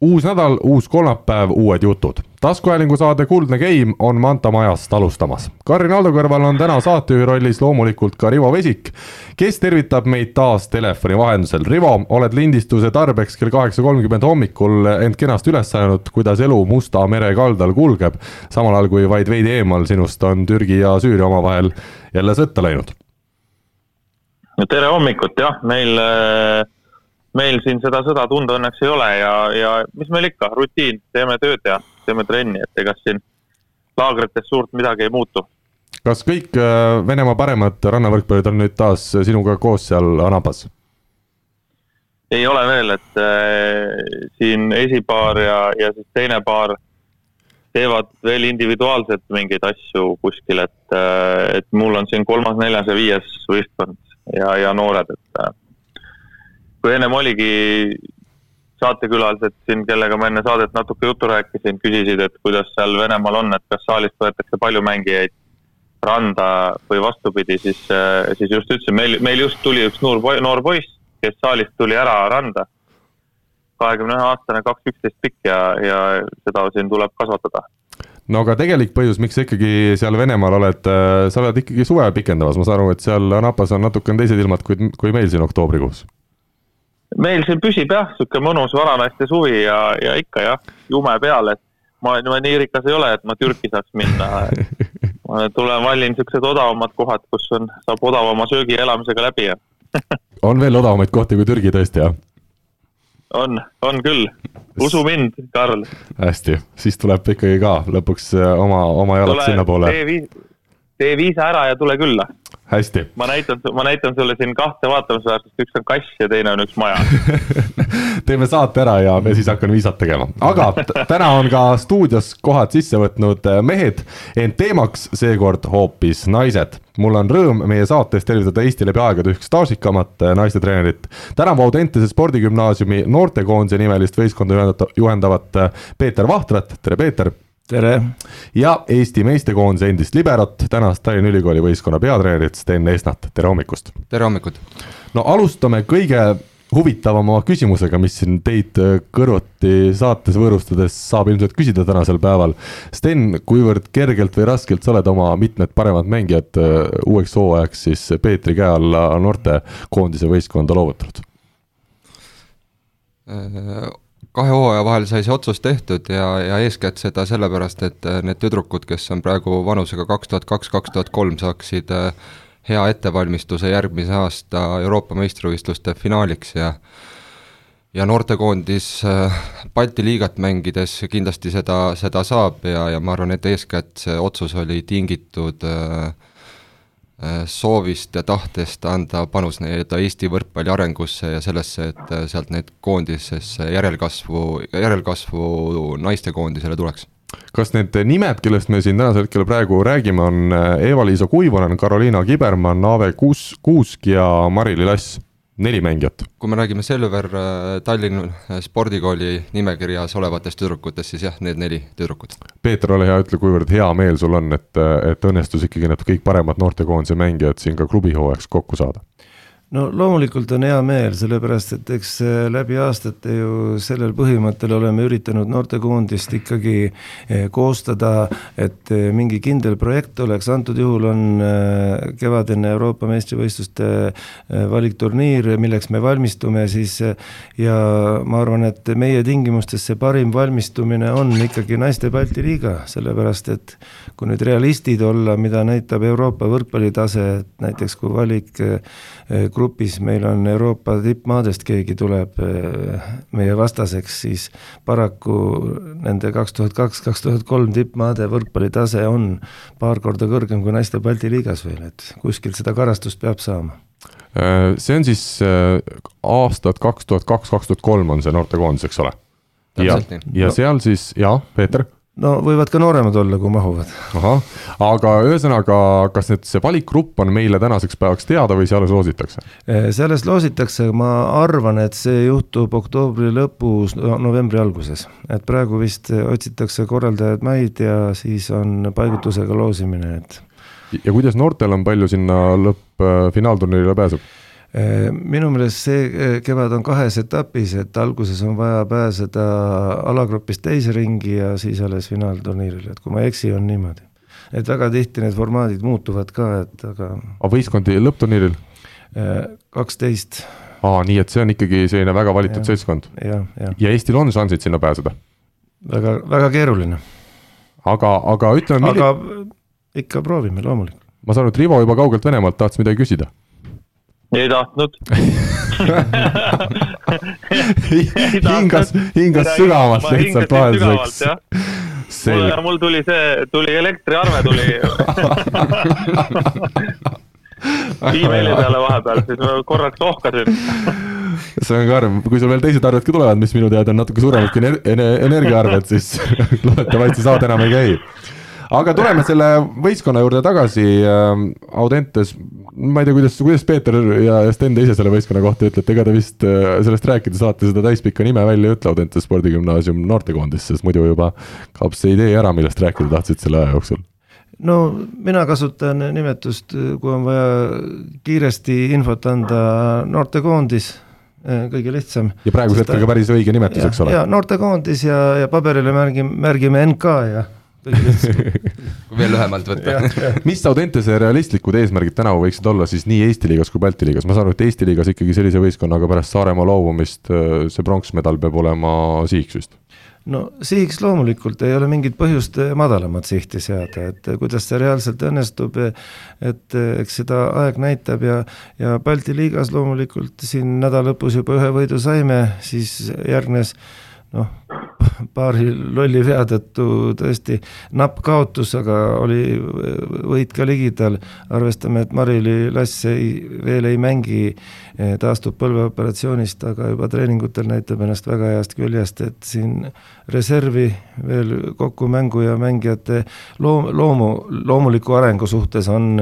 uus nädal, uus kolmapäev, uued jutud. taskuhäälingu saade Kuldne Game on Manta majast alustamas. Karin Aldo kõrval on täna saatejuhi rollis loomulikult ka Rivo Vesik, kes tervitab meid taas telefoni vahendusel. Rivo, oled lindistuse tarbeks kell kaheksa kolmkümmend hommikul end kenasti üles ajanud, kuidas elu Musta mere kaldal kulgeb, samal ajal kui vaid veidi eemal sinust on Türgi ja Süüria omavahel jälle sõtta läinud. tere hommikut, jah, meil äh meil siin seda sõda tunda õnneks ei ole ja, ja mis meil ikka, rutiin, teeme tööd ja teeme trenni, et ega siin laagrites suurt midagi ei muutu. kas kõik äh, Venemaa paremad rannavõrkpallurid on nüüd taas sinuga koos seal Anabas? ei ole veel, et äh, siin esipaar ja, ja siis teine paar teevad veel individuaalselt mingeid asju kuskil, et, äh, et mul on siin kolmas, neljas ja viies võistkond ja, ja noored, et äh, kui ennem oligi saatekülalised siin, kellega ma enne saadet natuke juttu rääkisin, küsisid, et kuidas seal Venemaal on, et kas saalist võetakse palju mängijaid randa või vastupidi, siis, siis just ütlesin, meil, meil just tuli üks noor, noor poiss, kes saalist tuli ära randa. kahekümne ühe aastane, kaks üksteist pikk ja, ja seda siin tuleb kasvatada. No aga tegelik põhjus, miks sa ikkagi seal Venemaal oled, sa oled ikkagi suve pikendamas, ma saan aru, et seal Anapas on natukene teised ilmad kui, kui meil siin oktoobrikuus meil siin püsib jah, niisugune mõnus vananaiste suvi ja, ja ikka jah, jume peal, et ma, ma nii rikas ei ole, et ma Türki saaks minna. ma tulen, valin niisugused odavamad kohad, kus on, saab odavama söögi ja elamisega läbi ja on veel odavamaid kohti kui Türgi tõesti, jah? on, on küll, usu mind, Karl. hästi, siis tuleb ikkagi ka lõpuks äh, oma, oma jalad sinnapoole. tee viisa ära ja tule külla hästi. ma näitan, ma näitan sulle siin kahte vaatamisväärsust, üks on kass ja teine on üks maja teeme saate ära ja me siis hakkan viisat tegema, aga täna on ka stuudios kohad sisse võtnud äh, mehed, ent teemaks seekord hoopis naised. mul on rõõm meie saates tervitada Eesti läbi aegade üht staažikamat äh, naistetreenerit, tänavu Audentese spordigümnaasiumi noortekoondise nimelist võistkonda juhendavat äh, Peeter Vahtrat, tere Peeter tere! ja Eesti meestekoondise endist liberot, tänast Tallinna Ülikooli võistkonna peatreenerit Sten Esnat, tere hommikust! tere hommikut! no alustame kõige huvitavama küsimusega, mis siin teid äh, kõrvuti saates võõrustades saab ilmselt küsida tänasel päeval. Sten, kuivõrd kergelt või raskelt sa oled oma mitmed paremad mängijad äh, uueks hooajaks siis Peetri käe alla noortekoondise võistkonda loovutanud? Kahe hooaja vahel sai see otsus tehtud ja, ja eeskätt seda sellepärast, et äh, need tüdrukud, kes on praegu vanusega kaks tuhat kaks, kaks tuhat kolm, saaksid äh, hea ettevalmistuse järgmise aasta Euroopa meistrivõistluste finaaliks ja ja noortekoondis äh, Balti liigat mängides kindlasti seda, seda saab ja, ja ma arvan, et eeskätt see otsus oli tingitud Äh, soovist ja tahtest anda panus nii-öelda Eesti võrkpalli arengusse ja sellesse, et äh, sealt neid koondisesse järelkasvu, järelkasvu naistekoondisele tuleks kas need nimed, kellest me siin tänasel hetkel praegu räägime, on äh, Eva-Liisa Kuivonen, Karoliina Kibermann, Aave Kuus-, Kuusk ja Mari-Li Lass? Neli mängijat. kui me räägime Selver äh, Tallinna äh, spordikooli nimekirjas olevatest tüdrukutest, siis jah, need neli tüdrukut. Peeter, ole hea, ütle, kuivõrd hea meel sul on, et, et õnnestus ikkagi need kõik paremad noortekoondise mängijad siin ka klubi hooajaks kokku saada no loomulikult on hea meel, sellepärast et eks äh, läbi aastate ju sellel põhimõttel oleme üritanud noortekoondist ikkagi äh, koostada, et äh, mingi kindel projekt oleks, antud juhul on kevadine Euroopa meistrivõistluste valikturniir, milleks me valmistume siis ja ma arvan, et meie tingimustes see parim valmistumine on ikkagi naiste Balti liiga, sellepärast et kui nüüd realistid olla, mida näitab Euroopa võrkpallitase, et näiteks kui valik grupis meil on Euroopa tippmaadest keegi tuleb eh, meie vastaseks, siis paraku nende kaks tuhat kaks, kaks tuhat kolm tippmaade võrkpallitase on paar korda kõrgem kui naiste Balti liigas veel, et kuskilt seda karastust peab saama. Äh, see on siis äh, aastad kaks tuhat kaks, kaks tuhat kolm on see noortekoondis, eks ole? ja, ja seal siis, jaa, Peeter no võivad ka nooremad olla, kui mahuvad. ahah, aga ühesõnaga, kas nüüd see valikgrupp on meile tänaseks päevaks teada või see alles loositakse? See alles loositakse, ma arvan, et see juhtub oktoobri lõpus, novembri alguses. et praegu vist otsitakse korraldajaid maid ja siis on paigutusega loosimine, et ja kuidas noortel on palju sinna lõpp, finaalturniirile pääseb? Äh, minu meelest see äh, kevad on kahes etapis, et alguses on vaja pääseda alagrupist teise ringi ja siis alles finaalturniirile, et kui ma ei eksi, on niimoodi. et väga tihti need formaadid muutuvad ka, et aga. aga võistkondi lõppturniiril? Äh, kaksteist. aa, nii et see on ikkagi selline väga valitud seltskond? ja, ja. ja Eestil on šansid sinna pääseda? väga, väga keeruline. aga, aga ütleme milli... aga ikka proovime, loomulikult. ma saan aru, et Rivo juba kaugelt Venemaalt tahtis midagi küsida ei tahtnud. Hingas, hingas sügavalt lihtsalt vahelduseks. mul, mul tuli see, tuli elektriarve tuli emaili peale vahepeal, siis ma korraks ohkasin. See on karm, kui sul veel teised arved ka tulevad, mis minu teada on natuke suuremad kui energiaarved, siis loodetavasti saad enam ei käi aga tuleme selle võistkonna juurde tagasi äh,. Audentes, ma ei tea, kuidas, kuidas Peeter ja Sten te ise selle võistkonna kohta ütlete, ega te vist äh, sellest rääkida saate seda täispikka nime välja ei ütle Audentes spordigümnaasium noortekoondis, sest muidu juba kaob see idee ära, millest rääkida tahtsid selle aja jooksul no mina kasutan nimetust, kui on vaja kiiresti infot anda, noortekoondis, äh, kõige lihtsam. ja praegusel hetkel ka päris õige nimetus, eks ole? ja noortekoondis ja, ja paberile märgime, märgime NK ja kui veel lühemalt võtta. mis Audentese realistlikud eesmärgid tänavu võiksid olla siis nii Eesti liigas kui Balti liigas, ma saan aru, et Eesti liigas ikkagi sellise võistkonnaga pärast Saaremaa loobumist äh, see pronksmedal peab olema sihiks vist? no sihiks loomulikult ei ole mingit põhjust madalamat sihti seada, et kuidas see reaalselt õnnestub, et eks seda aeg näitab ja, ja Balti liigas loomulikult siin nädala lõpus juba ühe võidu saime, siis järgnes noh, paari lolli vea tõttu tõesti napp kaotus, aga oli võit ka ligidal, arvestame, et Marili Lass ei, veel ei mängi, taastub põlveoperatsioonist, aga juba treeningutel näitab ennast väga heast küljest, et siin reservi veel kokku mängu ja mängijate loom-, loomu, loomuliku arengu suhtes on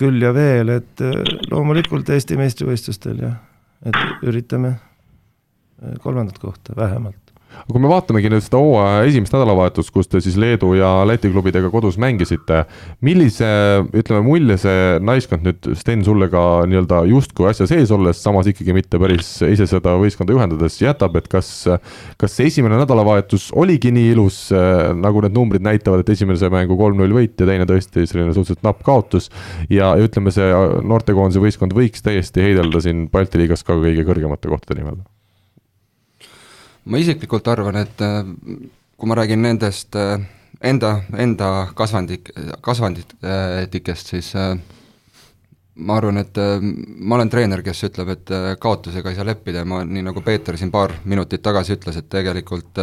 küll ja veel, et loomulikult Eesti meistrivõistlustel jah, et üritame kolmandat kohta vähemalt kui me vaatamegi nüüd seda hooaja esimest nädalavahetust, kus te siis Leedu ja Läti klubidega kodus mängisite, millise, ütleme, mulje see naiskond nüüd, Sten, sulle ka nii-öelda justkui asja sees olles, samas ikkagi mitte päris ise seda võistkonda juhendades jätab, et kas, kas see esimene nädalavahetus oligi nii ilus, nagu need numbrid näitavad, et esimese mängu kolm-null võit ja teine tõesti selline suhteliselt napp kaotus ja, ütleme, see noortekoondise võistkond võiks täiesti heidelda siin Balti liigas ka kõige kõrgemate kohtade nimel ma isiklikult arvan, et äh, kui ma räägin nendest äh, enda, enda kasvandik, kasvanditikest, siis äh, ma arvan, et ma olen treener, kes ütleb, et kaotusega ei saa leppida. Ja ma, nii nagu Peeter siin paar minutit tagasi ütles, et tegelikult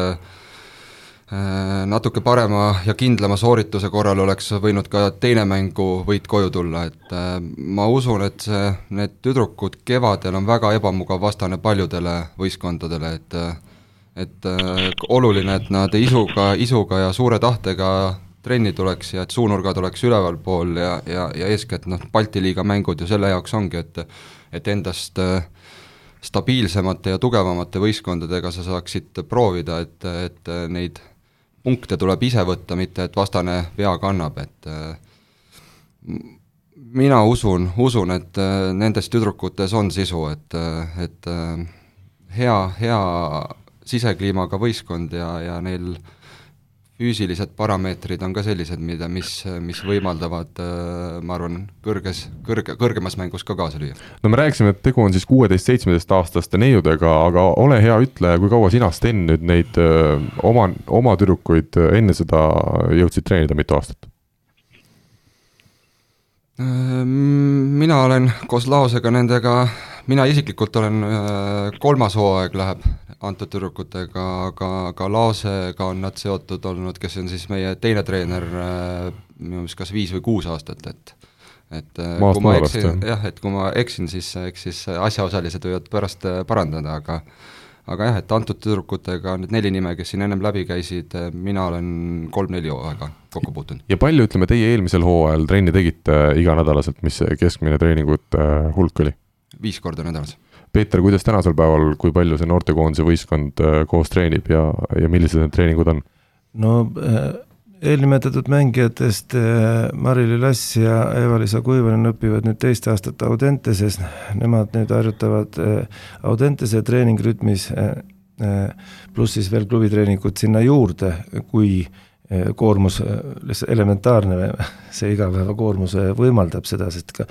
natuke parema ja kindlama soorituse korral oleks võinud ka teine mängu võit koju tulla, et ma usun, et see, need tüdrukud kevadel on väga ebamugav vastane paljudele võistkondadele, et et äh, oluline, et nad isuga, isuga ja suure tahtega trenni tuleks ja et suunurgad oleks ülevalpool ja, ja, ja eeskätt noh, Balti liiga mängud ju selle jaoks ongi, et et endast äh, stabiilsemate ja tugevamate võistkondadega sa saaksid proovida, et, et neid punkte tuleb ise võtta, mitte et vastane vea kannab, et äh, mina usun, usun, et äh, nendes tüdrukutes on sisu, et, et äh, hea, hea sisekliimaga võistkond ja, ja neil füüsilised parameetrid on ka sellised, mida, mis, mis võimaldavad, äh, ma arvan, kõrges, kõrge, kõrgemas mängus ka kaasa lüüa. no me rääkisime, et tegu on siis kuueteist-seitsmeteistaastaste neiudega, aga ole hea, ütle, kui kaua sina, Sten, nüüd neid öö, äh, oma, oma tüdrukuid enne seda jõudsid treenida, mitu aastat? Äh, mina olen koos Laosega nendega, mina isiklikult olen, kolmas hooaeg läheb antud tüdrukutega, aga, aga Laasega on nad seotud olnud, kes on siis meie teine treener äh, minu meelest kas viis või kuus aastat, et et äh, Maast kui ma eksin, jah, et kui ma eksin, siis eks siis asjaosalised võivad pärast äh, parandada, aga aga jah, et antud tüdrukutega need neli nime, kes siin ennem läbi käisid, mina olen kolm-neli hooaega kokku puutunud. ja palju, ütleme, teie eelmisel hooajal trenni tegite iganädalaselt, mis see keskmine treeningute hulk oli? Viis korda nädalas. Peeter, kuidas tänasel päeval, kui palju see noortekoondise võistkond koos treenib ja, ja millised need treeningud on? no äh eelnimetatud mängijatest äh, Mari-Li Lass ja Eva-Liisa Kuivanen õpivad nüüd teist aastat Audenteses, nemad nüüd harjutavad äh, Audentese treeningrütmis, äh, pluss siis veel klubitreeningud sinna juurde, kui koormus, lihtsalt elementaarne, see igapäevakoormus võimaldab seda, sest ka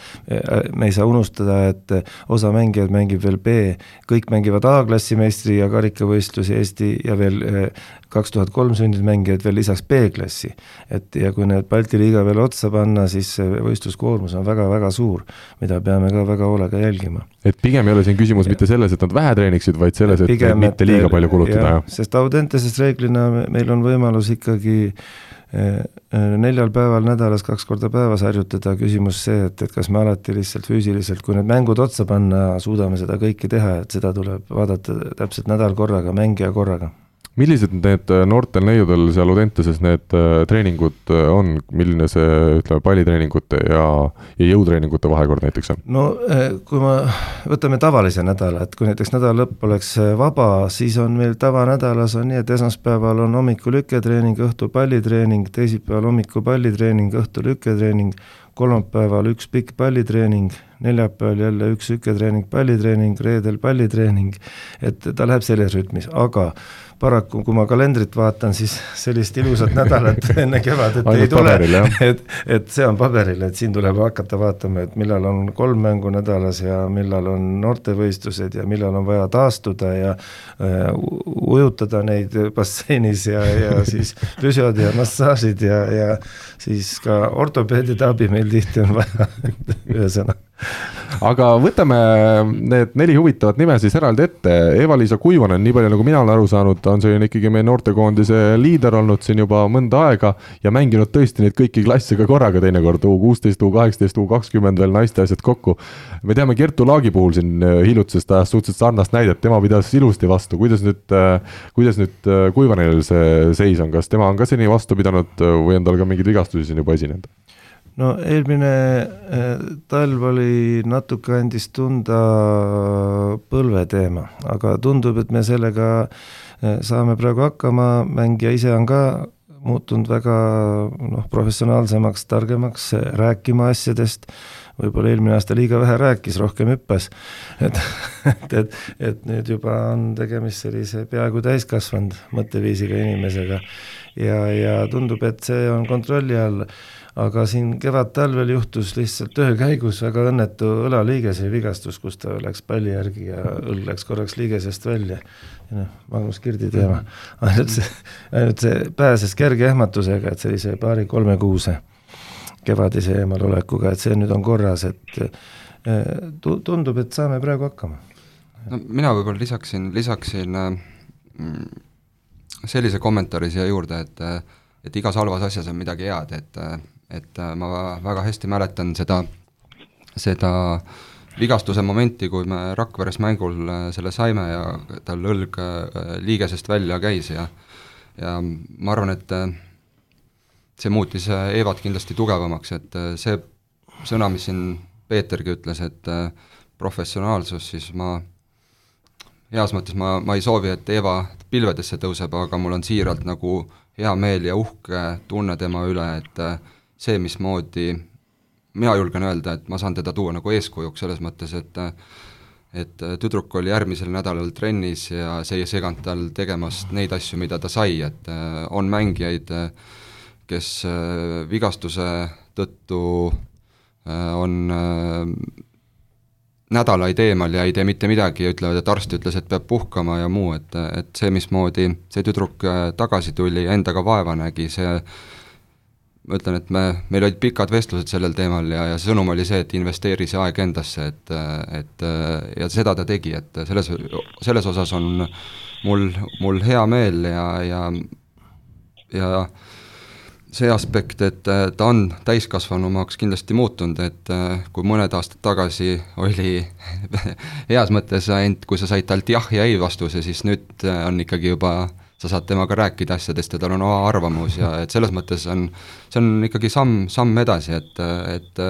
me ei saa unustada, et osa mängijaid mängib veel B, kõik mängivad A-klassi meistri ja karikavõistlusi Eesti ja veel kaks tuhat kolm sündinud mängijaid veel lisaks B-klassi. et ja kui need Balti liiga veel otsa panna, siis võistluskoormus on väga-väga suur, mida peame ka väga hoolega jälgima. Et pigem ei ole siin küsimus ja. mitte selles, et nad vähe treeniksid, vaid selles, et pigem, mitte liiga palju kulutada, jah? sest Audenteses reeglina meil on võimalus ikkagi eh, eh, neljal päeval nädalas kaks korda päevas harjutada, küsimus see, et, et kas me alati lihtsalt füüsiliselt, kui need mängud otsa panna, suudame seda kõike teha, et seda tuleb vaadata täpselt nädal korraga, mängija korraga millised need äh, noortel neiudel seal Audenteses need äh, treeningud äh, on, milline see, ütleme, pallitreeningute ja, ja jõutreeningute vahekord näiteks on? no kui me võtame tavalise nädala, et kui näiteks nädala lõpp oleks vaba, siis on meil tavanädalas on nii, et esmaspäeval on hommikul lükketreening, õhtul pallitreening, teisipäeval hommikul pallitreening, õhtul lükketreening, kolmapäeval üks pikk pallitreening, neljapäeval jälle üks lükketreening, pallitreening, reedel pallitreening, et ta läheb selles rütmis, aga paraku, kui ma kalendrit vaatan, siis sellist ilusat nädalat enne kevadet ei tule, et, et see on paberil, et siin tuleb hakata vaatama, et millal on kolm mängu nädalas ja millal on noortevõistlused ja millal on vaja taastuda ja äh, ujutada neid basseinis ja, ja siis füsiod ja massaažid ja, ja siis ka ortopeedide abi meil tihti on vaja. Ühesõnaga aga võtame need neli huvitavat nime siis eraldi ette, Eva-Liisa Kuivanen, nii palju nagu mina olen aru saanud, on selline ikkagi meie noortekoondise liider olnud siin juba mõnda aega ja mänginud tõesti neid kõiki klasse ka korraga teinekord, U kuusteist, U kaheksateist, U kakskümmend veel naiste asjad kokku. me teame Kertu Laagi puhul siin äh, hiljutisest ajast suhteliselt sarnast näidet, tema pidas ilusti vastu, kuidas nüüd, äh, kuidas nüüd äh, Kuivanenil see seis on, kas tema on ka seni vastu pidanud või on tal ka mingeid vigastusi siin juba esinenud? No eelmine eh, talv oli, natuke andis tunda põlveteema, aga tundub, et me sellega eh, saame praegu hakkama, mängija ise on ka muutunud väga noh, professionaalsemaks, targemaks, rääkima asjadest, võib-olla eelmine aasta liiga vähe rääkis, rohkem hüppas, et, et, et, et nüüd juba on tegemist sellise peaaegu täiskasvanud mõtteviisiga inimesega. Ja, ja tundub, et see on kontrolli all aga siin kevad-talvel juhtus lihtsalt töö käigus väga õnnetu õlaliigese vigastus, kus ta läks palli järgi ja õlg läks korraks liigesest välja. ja noh, Magnus Kirdi teema, ainult see, ainult see pääses kerge ehmatusega, et sellise paari-kolme kuuse kevadise eemalolekuga, et see nüüd on korras, et eh, tundub, et saame praegu hakkama. no mina võib-olla lisaksin, lisaksin äh, sellise kommentaari siia juurde, et et igas halvas asjas on midagi head, et et äh, ma väga hästi mäletan seda, seda vigastuse momenti, kui me Rakveres mängul äh, selle saime ja tal õlg äh, liigesest välja käis ja ja ma arvan, et see muutis Eevat kindlasti tugevamaks, et see sõna, mis siin Peetergi ütles, et professionaalsus, siis ma heas mõttes ma, ma ei soovi, et Eeva pilvedesse tõuseb, aga mul on siiralt nagu hea meel ja uhke tunne tema üle, et see, mismoodi mina julgen öelda, et ma saan teda tuua nagu eeskujuks selles mõttes, et et tüdruk oli järgmisel nädalal trennis ja see ei seganud tal tegemast neid asju, mida ta sai, et on mängijaid, kes vigastuse tõttu on nädalaid eemal ja ei tee mitte midagi ja ütlevad, et arst ütles, et peab puhkama ja muu, et, et see, mismoodi see tüdruk tagasi tuli ja endaga vaeva nägi, see ma ütlen, et me, meil olid pikad vestlused sellel teemal ja, ja sõnum oli see, et investeeri see aeg endasse, et, et ja seda ta tegi, et selles, selles osas on mul, mul hea meel ja, ja ja see aspekt, et ta on täiskasvanumaks kindlasti muutunud, et kui mõned aastad tagasi oli heas mõttes ainult, kui sa said talt jah ja ei vastuse, siis nüüd on ikkagi juba sa saad temaga rääkida asjadest ja tal on oma arvamus ja et selles mõttes on, see on ikkagi samm, samm edasi, et, et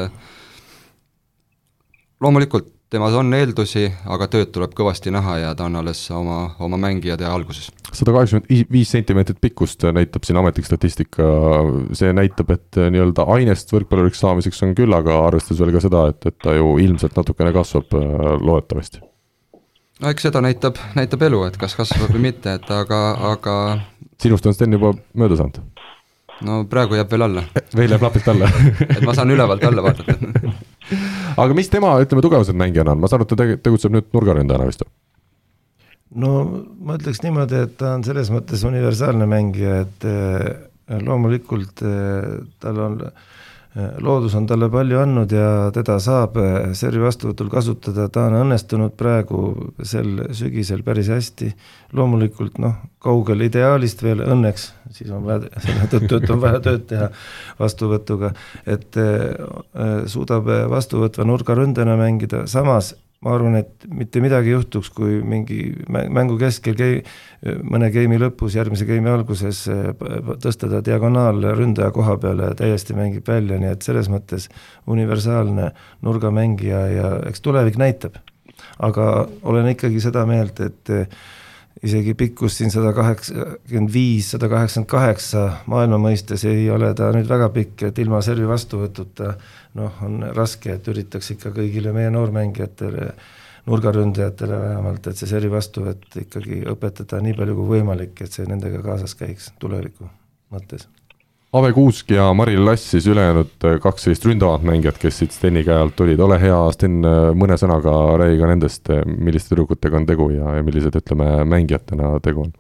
loomulikult temas on eeldusi, aga tööd tuleb kõvasti näha ja ta on alles oma, oma mängijatee alguses. sada kaheksakümmend viis sentimeetrit pikkust näitab siin ametlik statistika, see näitab, et nii-öelda ainest võrkpalluriks saamiseks on küll, aga arvestades veel ka seda, et, et ta ju ilmselt natukene kasvab loodetavasti. No eks seda näitab, näitab elu, et kas kasvab või mitte, et aga, aga sinust on Sten juba mööda saanud? no praegu jääb veel alla. veel jääb napilt alla et ma saan ülevalt alla vaadata aga mis tema, ütleme, tugevused mängijana on, ma saan aru, et ta tegutseb nüüd nurgaründajana vist või? no ma ütleks niimoodi, et ta on selles mõttes universaalne mängija, et eh, loomulikult eh, tal on äh, loodus on talle palju andnud ja teda saab eh, servi vastuvõtul kasutada, ta on õnnestunud praegu sel sügisel päris hästi. loomulikult noh, kaugel ideaalist veel õnneks, siis on vaja selle tõttu, et on vaja tööd teha vastuvõtuga, et äh, suudab vastuvõtva nurgaründena mängida, samas ma arvan, et mitte midagi juhtuks, kui mingi mängu keskel gei-, mõne geimi lõpus, järgmise geimi alguses eh, tõsta ta diagonaalründaja koha peale täiesti mängib välja, nii et selles mõttes universaalne nurgamängija ja eks tulevik näitab. aga olen ikkagi seda meelt, et eh, isegi pikkus siin sada kaheksakümmend viis, sada kaheksakümmend kaheksa maailma mõistes ei ole ta nüüd väga pikk, et ilma servi vastuvõtuta noh, on raske, et üritaks ikka kõigile meie noormängijatele, nurgaründajatele vähemalt, et see seri vastuvõtt ikkagi õpetada nii palju kui võimalik, et see nendega kaasas käiks tuleviku mõttes. Ave Kuusk ja Maril Lass siis ülejäänud kaks sellist ründavat mängijat, kes siit Steni käe alt tulid, ole hea, Sten, mõne sõnaga räägi ka nendest, milliste tüdrukutega on tegu ja, ja millised, ütleme, mängijatena tegu on.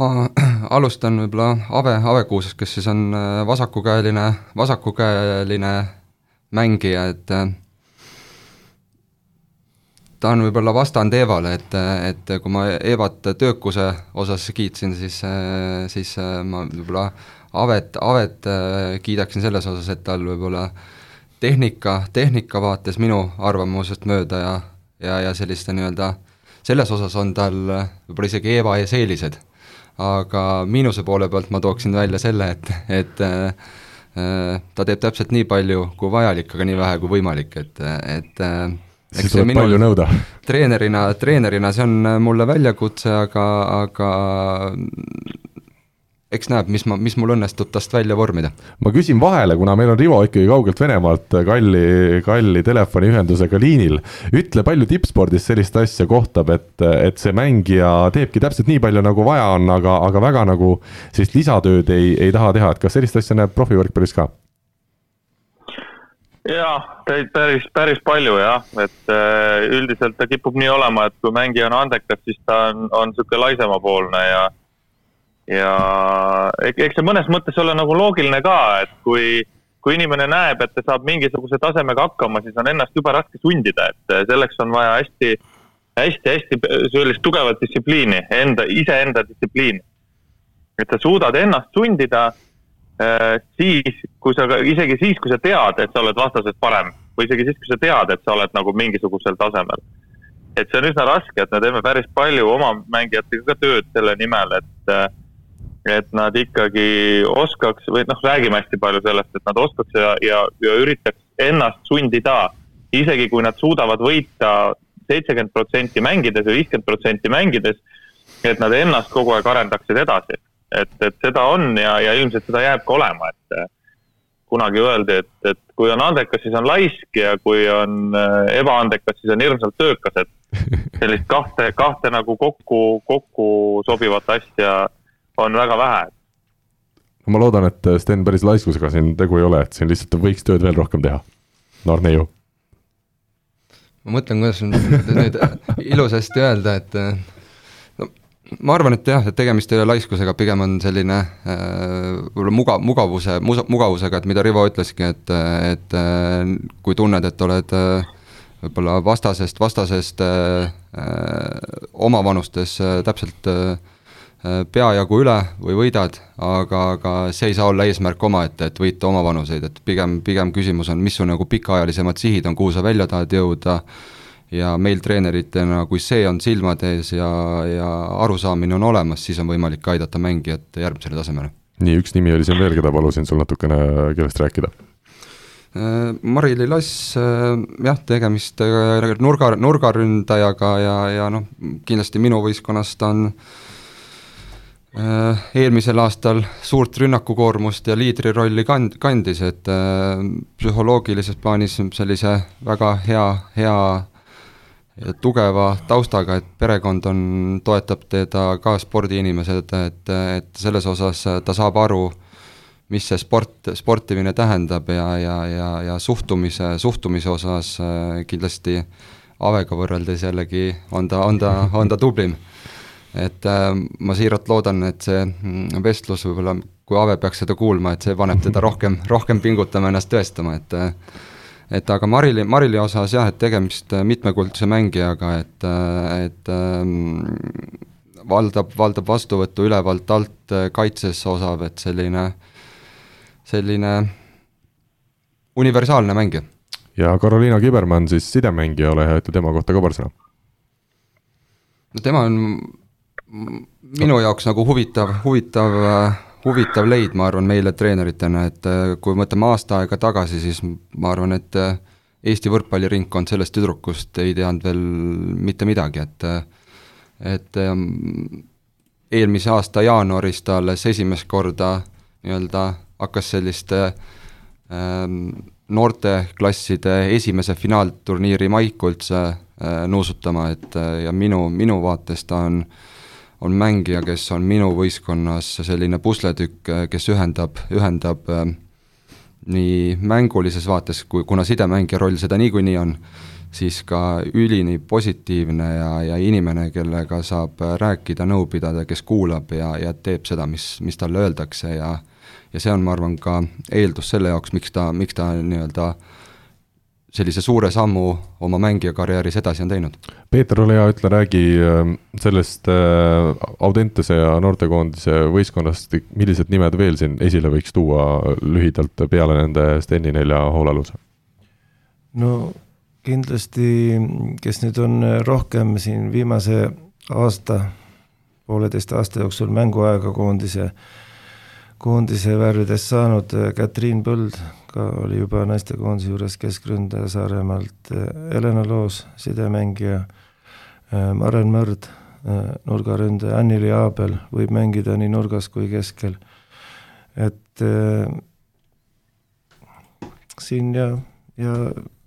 Ma alustan võib-olla Ave, Ave Kuusest, kes siis on äh, vasakukäeline, vasakukäeline mängija, et ta on võib-olla vastand Eevale, et, et kui ma Eevat töökuse osas kiitsin, siis, siis ma võib-olla Avet, Avet kiidaksin selles osas, et tal võib-olla tehnika, tehnika vaates minu arvamusest mööda ja, ja, ja selliste nii-öelda, selles osas on tal võib-olla isegi Eeva ees eelised. Aga miinuse poole pealt ma tooksin välja selle, et, et äh, ta teeb täpselt nii palju kui vajalik, aga nii vähe kui võimalik, et, et äh, siis tuleb palju nõuda. treenerina, treenerina see on mulle väljakutse, aga, aga eks näeb, mis ma, mis mul õnnestub tast välja vormida. ma küsin vahele, kuna meil on Rivo ikkagi kaugelt Venemaalt kalli, kalli telefoniühendusega liinil. ütle, palju tippspordis sellist asja kohtab, et, et see mängija teebki täpselt nii palju, nagu vaja on, aga, aga väga nagu sellist lisatööd ei, ei taha teha, et kas sellist asja näeb profivõrkpallis ka? Jaa, päris, päris palju jah, et äh, üldiselt ta kipub nii olema, et kui mängija on andekas, siis ta on, on niisugune laisemapoolne ja ja eks see mõnes mõttes ole nagu loogiline ka, et kui, kui inimene näeb, et ta saab mingisuguse tasemega hakkama, siis on ennast jube raske sundida, et selleks on vaja hästi, hästi-hästi sellist tugevat distsipliini, enda, iseenda distsipliini. et sa suudad ennast sundida äh, siis, kui sa, isegi siis, kui sa tead, et sa oled vastasest parem või isegi siis, kui sa tead, et sa oled nagu mingisugusel tasemel. et see on üsna raske, et me teeme päris palju oma mängijatega ka tööd selle nimel, et äh, et nad ikkagi oskaks või noh, räägime hästi palju sellest, et nad oskaks ja, ja, ja üritaks ennast sundida, isegi kui nad suudavad võita seitsekümmend protsenti mängides või viiskümmend protsenti mängides, et nad ennast kogu aeg arendaksid edasi. Et, et seda on ja, ja ilmselt seda jääb ka olema, et eh, kunagi öeldi, et, et kui on andekas, siis on laisk ja kui on eh, ebaandekas, siis on hirmsalt töökas, et sellist kahte, kahte nagu kokku, kokku sobivat asja on väga vähe. ma loodan, et äh, Sten päris laiskusega siin tegu ei ole, et siin lihtsalt võiks tööd veel rohkem teha. Noor neiu. ma mõtlen, kuidas nüüd ilusasti öelda, et äh, no ma arvan, et jah, et tegemist ei ole laiskusega, pigem on selline äh, võib-olla muga-, mugavuse, mugavusega, et mida Rivo ütleski, et, et kui tunned, et oled võib-olla vastasest, vastasest öö, omavanustes täpselt öö, peajagu üle või võidad, aga, aga see ei saa olla eesmärk omaette, et võita oma vanuseid, et pigem, pigem küsimus on, mis su nagu pikaajalisemad sihid on, kuhu sa välja tahad jõuda, ja meil treeneritena, kui see on silmade ees ja, ja arusaamine on olemas, siis on võimalik aidata mängijat järgmisele tasemele. nii, üks nimi oli siin veel, keda palusin sul natukene kellest rääkida Äh, Mari-Li Lass, äh, jah, tegemist äh, nurga, nurgaründajaga ja, ja noh, kindlasti minu võistkonnast on eelmisel aastal suurt rünnakukoormust ja liidrirolli kand-, kandis, et psühholoogilises plaanis sellise väga hea, hea ja tugeva taustaga, et perekond on, toetab teda ka spordiinimesed, et, et selles osas ta saab aru, mis see sport, sportimine tähendab ja, ja, ja, ja suhtumise, suhtumise osas äh, kindlasti Avega võrreldes jällegi on ta, on ta, on ta tublim. et äh, ma siiralt loodan, et see mm, vestlus võib-olla, kui Ave peaks seda kuulma, et see paneb teda rohkem, rohkem pingutama, ennast tõestama, et äh, et aga Marili, Marili osas jah, et tegemist mitmekuldse mängijaga, et, et ähm, valdab, valdab vastuvõttu ülevalt alt kaitsesse osav, et selline äh, selline universaalne mängija. ja Carolina Kibermann siis sidemängija, ole hea, ütle tema kohta ka paar sõna. no tema on minu jaoks nagu huvitav, huvitav, huvitav leid, ma arvan, meile treeneritena, et kui mõtleme aasta aega tagasi, siis ma arvan, et Eesti võrkpalliringkond sellest tüdrukust ei teadnud veel mitte midagi, et et eelmise aasta jaanuaris ta alles esimest korda nii-öelda hakkas selliste ähm, noorteklasside esimese finaalturniiri maiku üldse äh, nuusutama, et äh, ja minu, minu vaates ta on, on mängija, kes on minu võistkonnas selline pusletükk, äh, kes ühendab, ühendab äh, nii mängulises vaates, kui, kuna sidemängija roll seda niikuinii on, siis ka ülini positiivne ja, ja inimene, kellega saab rääkida, nõu pidada, kes kuulab ja, ja teeb seda, mis, mis talle öeldakse ja ja see on, ma arvan, ka eeldus selle jaoks, miks ta, miks ta nii-öelda sellise suure sammu oma mängijakarjääris edasi on teinud. Peeter, ole hea, ütle, räägi ähm, sellest äh, Audentese ja noortekoondise võistkonnast, millised nimed veel siin esile võiks tuua lühidalt peale nende Steni nelja hoolealuse? no kindlasti, kes nüüd on rohkem siin viimase aasta, pooleteist aasta jooksul mänguaega koondise äh, koondise värvides saanud äh, Katriin Põld, ka oli juba naistekoondise juures keskründaja Saaremaalt, äh, Helena Loos, sidemängija, äh, Maren Mõrd, nurgaründaja, Anneli Aabel võib mängida nii nurgas kui keskel. et äh, siin ja, ja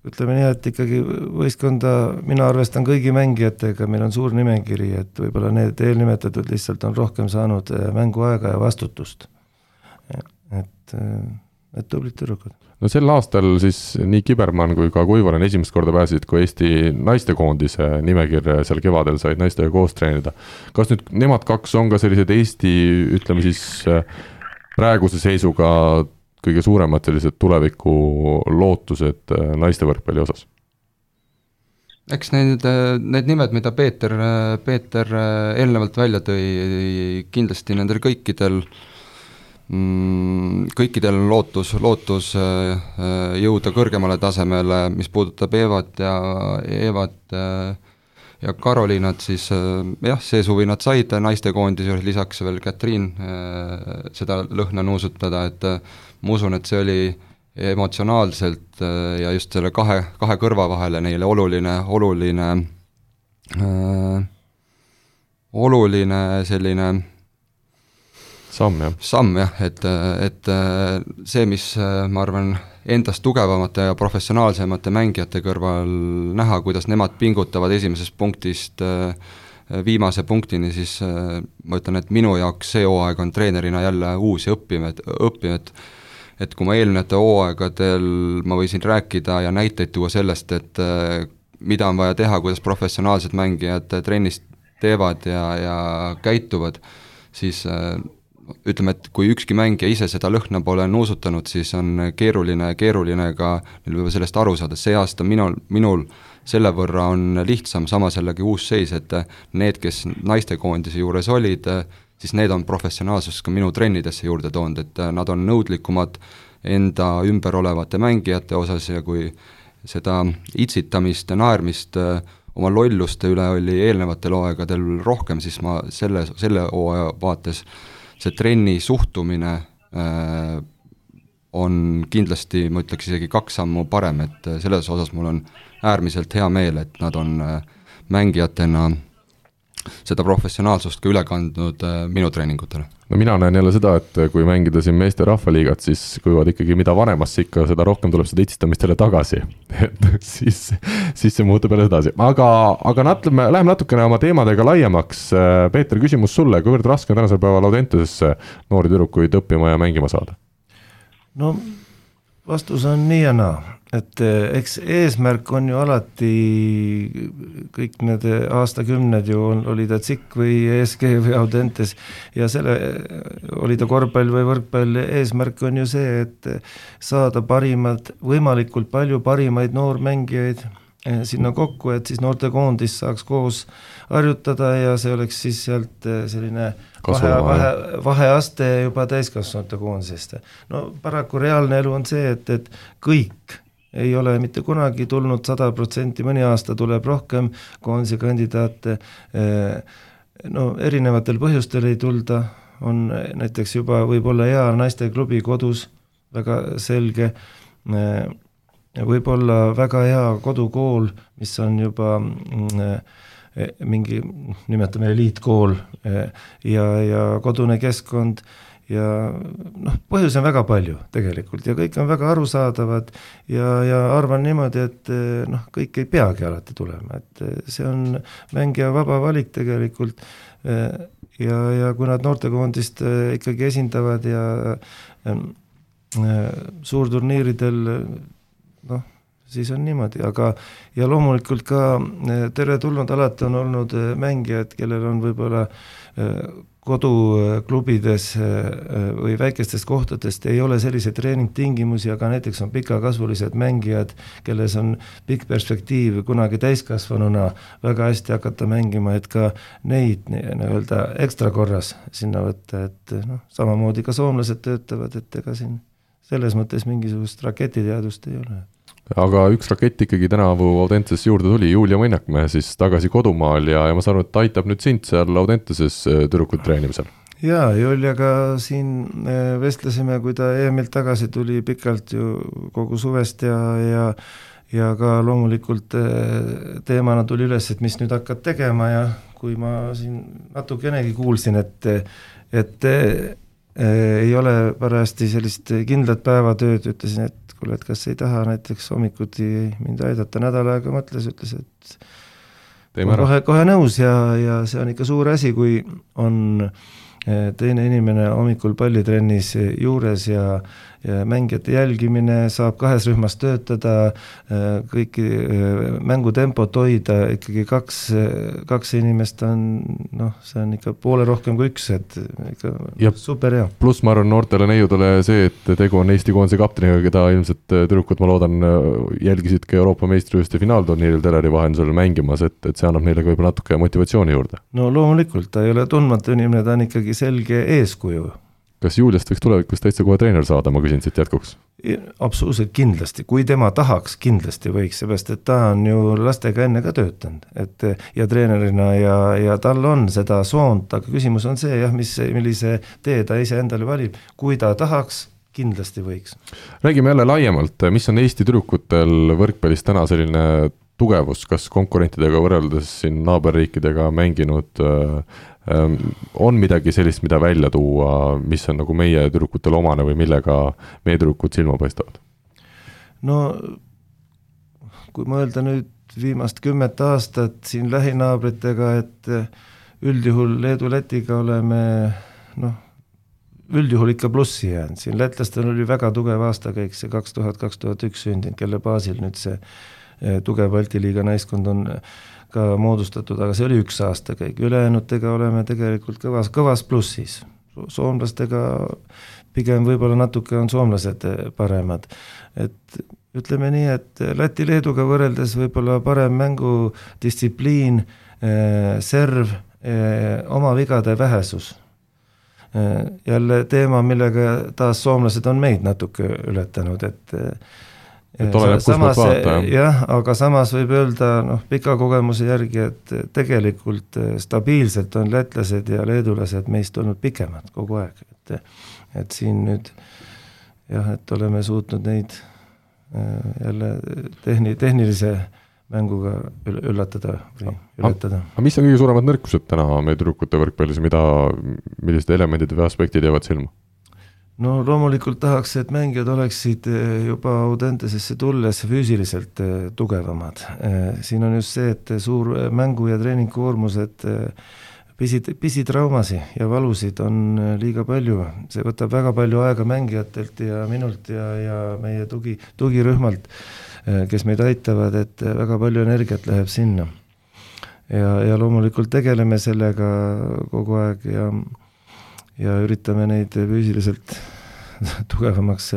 ütleme nii, et ikkagi võistkonda mina arvestan kõigi mängijatega, meil on suur nimekiri, et võib-olla need eelnimetatud lihtsalt on rohkem saanud mänguaega ja vastutust et, et tublid tüdrukud. no sel aastal siis nii Kibermann kui ka Kuivonen esimest korda pääsesid, kui Eesti naistekoondise nimekirja seal kevadel said naistega koos treenida. kas nüüd nemad kaks on ka sellised Eesti, ütleme siis praeguse seisuga kõige suuremad sellised tuleviku lootused naiste võrkpalli osas? eks need, need nimed, mida Peeter, Peeter eelnevalt välja tõi, kindlasti nendel kõikidel äh, kõikidel on lootus, lootus äh, äh, jõuda kõrgemale tasemele, mis puudutab Evat ja Evat äh, ja Karolinat, siis jah, see suvi nad said naistekoondise juures, lisaks veel Katriin seda lõhna nuusutada, et ma usun, et see oli emotsionaalselt ja just selle kahe, kahe kõrva vahele neile oluline, oluline oluline selline samm, jah. samm jah, et, et see, mis ma arvan, endast tugevamate ja professionaalsemate mängijate kõrval näha, kuidas nemad pingutavad esimesest punktist viimase punktini, siis ma ütlen, et minu jaoks see hooaeg on treenerina jälle uus ja õppiv, et, õppiv, et et kui ma eelnevatel hooaegadel ma võisin rääkida ja näiteid tuua sellest, et mida on vaja teha, kuidas professionaalsed mängijad trennis teevad ja, ja käituvad, siis ütleme, et kui ükski mängija ise seda lõhna pole nuusutanud, siis on keeruline, keeruline ka neil võib-olla sellest aru saada, see aasta minul, minul selle võrra on lihtsam, samas jällegi uus seis, et need, kes naistekoondise juures olid, siis need on professionaalsust ka minu trennidesse juurde toonud, et nad on nõudlikumad enda ümber olevate mängijate osas ja kui seda itsitamist ja naermist äh, oma lolluste üle oli eelnevatel hooaegadel rohkem, siis ma selle, selle hooaja vaates see trenni suhtumine äh, on kindlasti, ma ütleks isegi kaks sammu parem, et selles osas mul on äärmiselt hea meel, et nad on äh, mängijatena seda professionaalsust ka üle kandnud äh, minu treeningutele no mina näen jälle seda, et kui mängida siin meeste rahvaliigat, siis kuivad ikkagi, mida vanemasse ikka, seda rohkem tuleb seda itsistamist jälle tagasi. et siis, siis see muutub jälle edasi, aga, aga natleme, läheme natukene oma teemadega laiemaks. Peeter, küsimus sulle, kuivõrd raske on tänasel päeval Audentesesse noori tüdrukuid õppima ja mängima saada? no vastus on nii ja naa. Et eh, eks eesmärk on ju alati, kõik need aastakümned ju on, oli ta CIK või ESG või Audentes ja selle, oli ta korvpall või võrkpall, eesmärk on ju see, et saada parimad, võimalikult palju parimaid noormängijaid sinna kokku, et siis noortekoondis saaks koos harjutada ja see oleks siis sealt eh, selline vahe, vahe, vaheaste juba täiskasvanute koondisest. no paraku reaalne elu on see, et, et kõik ei ole mitte kunagi tulnud sada protsenti, mõni aasta tuleb rohkem koondise kandidaate, eh, no erinevatel põhjustel ei tulda, on näiteks juba võib-olla hea naisteklubi kodus, väga selge, eh, võib-olla väga hea kodukool, mis on juba mm, eh, mingi, nimetame eliitkool ja, ja kodune keskkond ja noh, põhjusi on väga palju tegelikult ja kõik on väga arusaadavad ja, ja arvan niimoodi, et noh, kõik ei peagi alati tulema, et see on mängija vaba valik tegelikult ja, ja kui nad noortekoondist ikkagi esindavad ja suurturniiridel noh, siis on niimoodi, aga ja loomulikult ka teretulnud alati on olnud mängijad, kellel on võib-olla koduklubides äh, või väikestest kohtadest ei ole selliseid treeningtingimusi, aga näiteks on pikakasvulised mängijad, kelles on pikk perspektiiv kunagi täiskasvanuna väga hästi hakata mängima, et ka neid nii-öelda ekstra korras sinna võtta, et noh, samamoodi ka soomlased töötavad, et ega siin selles mõttes mingisugust raketiteadust ei ole aga üks rakett ikkagi tänavu Audentesesse juurde tuli, Julia Mõnnakmäe siis tagasi kodumaal ja, ja ma saan aru, et ta aitab nüüd sind seal Audenteses äh, tüdrukut treenimisel? jaa, Juliaga siin äh, vestlesime, kui ta EM-ilt tagasi tuli pikalt ju kogu suvest ja, ja ja ka loomulikult äh, teemana tuli üles, et mis nüüd hakkad tegema ja kui ma siin natukenegi kuulsin, et, et ei ole parajasti sellist kindlat päevatööd, ütlesin, et kuule, et kas ei taha näiteks hommikuti mind aidata, nädal aega mõtles, ütles, et Teeme kohe, kohe nõus ja, ja see on ikka suur asi, kui on eh, teine inimene hommikul pallitrennis juures ja mängijate jälgimine, saab kahes rühmas töötada, kõiki mängutempot hoida, ikkagi kaks, kaks inimest on noh, see on ikka poole rohkem kui üks, et ikka ja super hea. pluss ma arvan noortele neiudele see, et tegu on Eesti koondise kapteniga, keda ilmselt tüdrukud, ma loodan, jälgisid ka Euroopa meistrivõistluste finaalturniiril teleri vahendusel mängimas, et, et see annab neile ka võib-olla natuke motivatsiooni juurde. no loomulikult, ta ei ole tundmatu inimene, ta on ikkagi selge eeskuju kas Juliast võiks tulevikus täitsa kohe treener saada, ma küsin siit jätkuks? absoluutselt kindlasti, kui tema tahaks, kindlasti võiks, seepärast et ta on ju lastega enne ka töötanud, et ja treenerina ja, ja tal on seda soont, aga küsimus on see jah, mis, millise tee ta ise endale valib, kui ta tahaks, kindlasti võiks. räägime jälle laiemalt, mis on Eesti tüdrukutel võrkpallis täna selline tugevus, kas konkurentidega võrreldes siin naaberriikidega mänginud äh, on midagi sellist, mida välja tuua, mis on nagu meie tüdrukutele omane või millega meie tüdrukud silma paistavad? no kui mõelda nüüd viimast kümmet aastat siin lähinaabritega, et üldjuhul Leedu-Lätiga oleme noh, üldjuhul ikka plussi jäänud, siin lätlastel oli väga tugev aastakäik, see kaks tuhat, kaks tuhat üks sündinud, kelle baasil nüüd see eh, tugev Balti liiga naiskond on ka moodustatud, aga see oli üks aastakäik, ülejäänutega oleme tegelikult kõvas, kõvas plussis. soomlastega pigem võib-olla natuke on soomlased paremad, et ütleme nii, et Läti-Leeduga võrreldes võib-olla parem mängudistsipliin, eh, serv, eh, oma vigade vähesus. Jälle teema, millega taas soomlased on meid natuke ületanud, et et oleneb, kust poolt vaadata, jah. jah, aga samas võib öelda noh, pika kogemuse järgi, et tegelikult stabiilselt on lätlased ja leedulased meist olnud pikemad kogu aeg, et et siin nüüd jah, et oleme suutnud neid jälle tehni-, tehnilise mänguga üllatada või ületada. aga mis on kõige suuremad nõrkused täna meie tüdrukute võrkpallis, mida, millised elemendid või aspektid jäävad silma? No loomulikult tahaks, et mängijad oleksid eh, juba Audentesesse tulles füüsiliselt eh, tugevamad. Eh, siin on just see, et suur mängu- ja treeningkoormused pisi, pisitraumasid ja valusid on liiga palju, see võtab väga palju aega mängijatelt ja minult ja, ja meie tugi, tugirühmalt kes meid aitavad, et väga palju energiat läheb sinna. ja, ja loomulikult tegeleme sellega kogu aeg ja, ja üritame neid füüsiliselt tugevamaks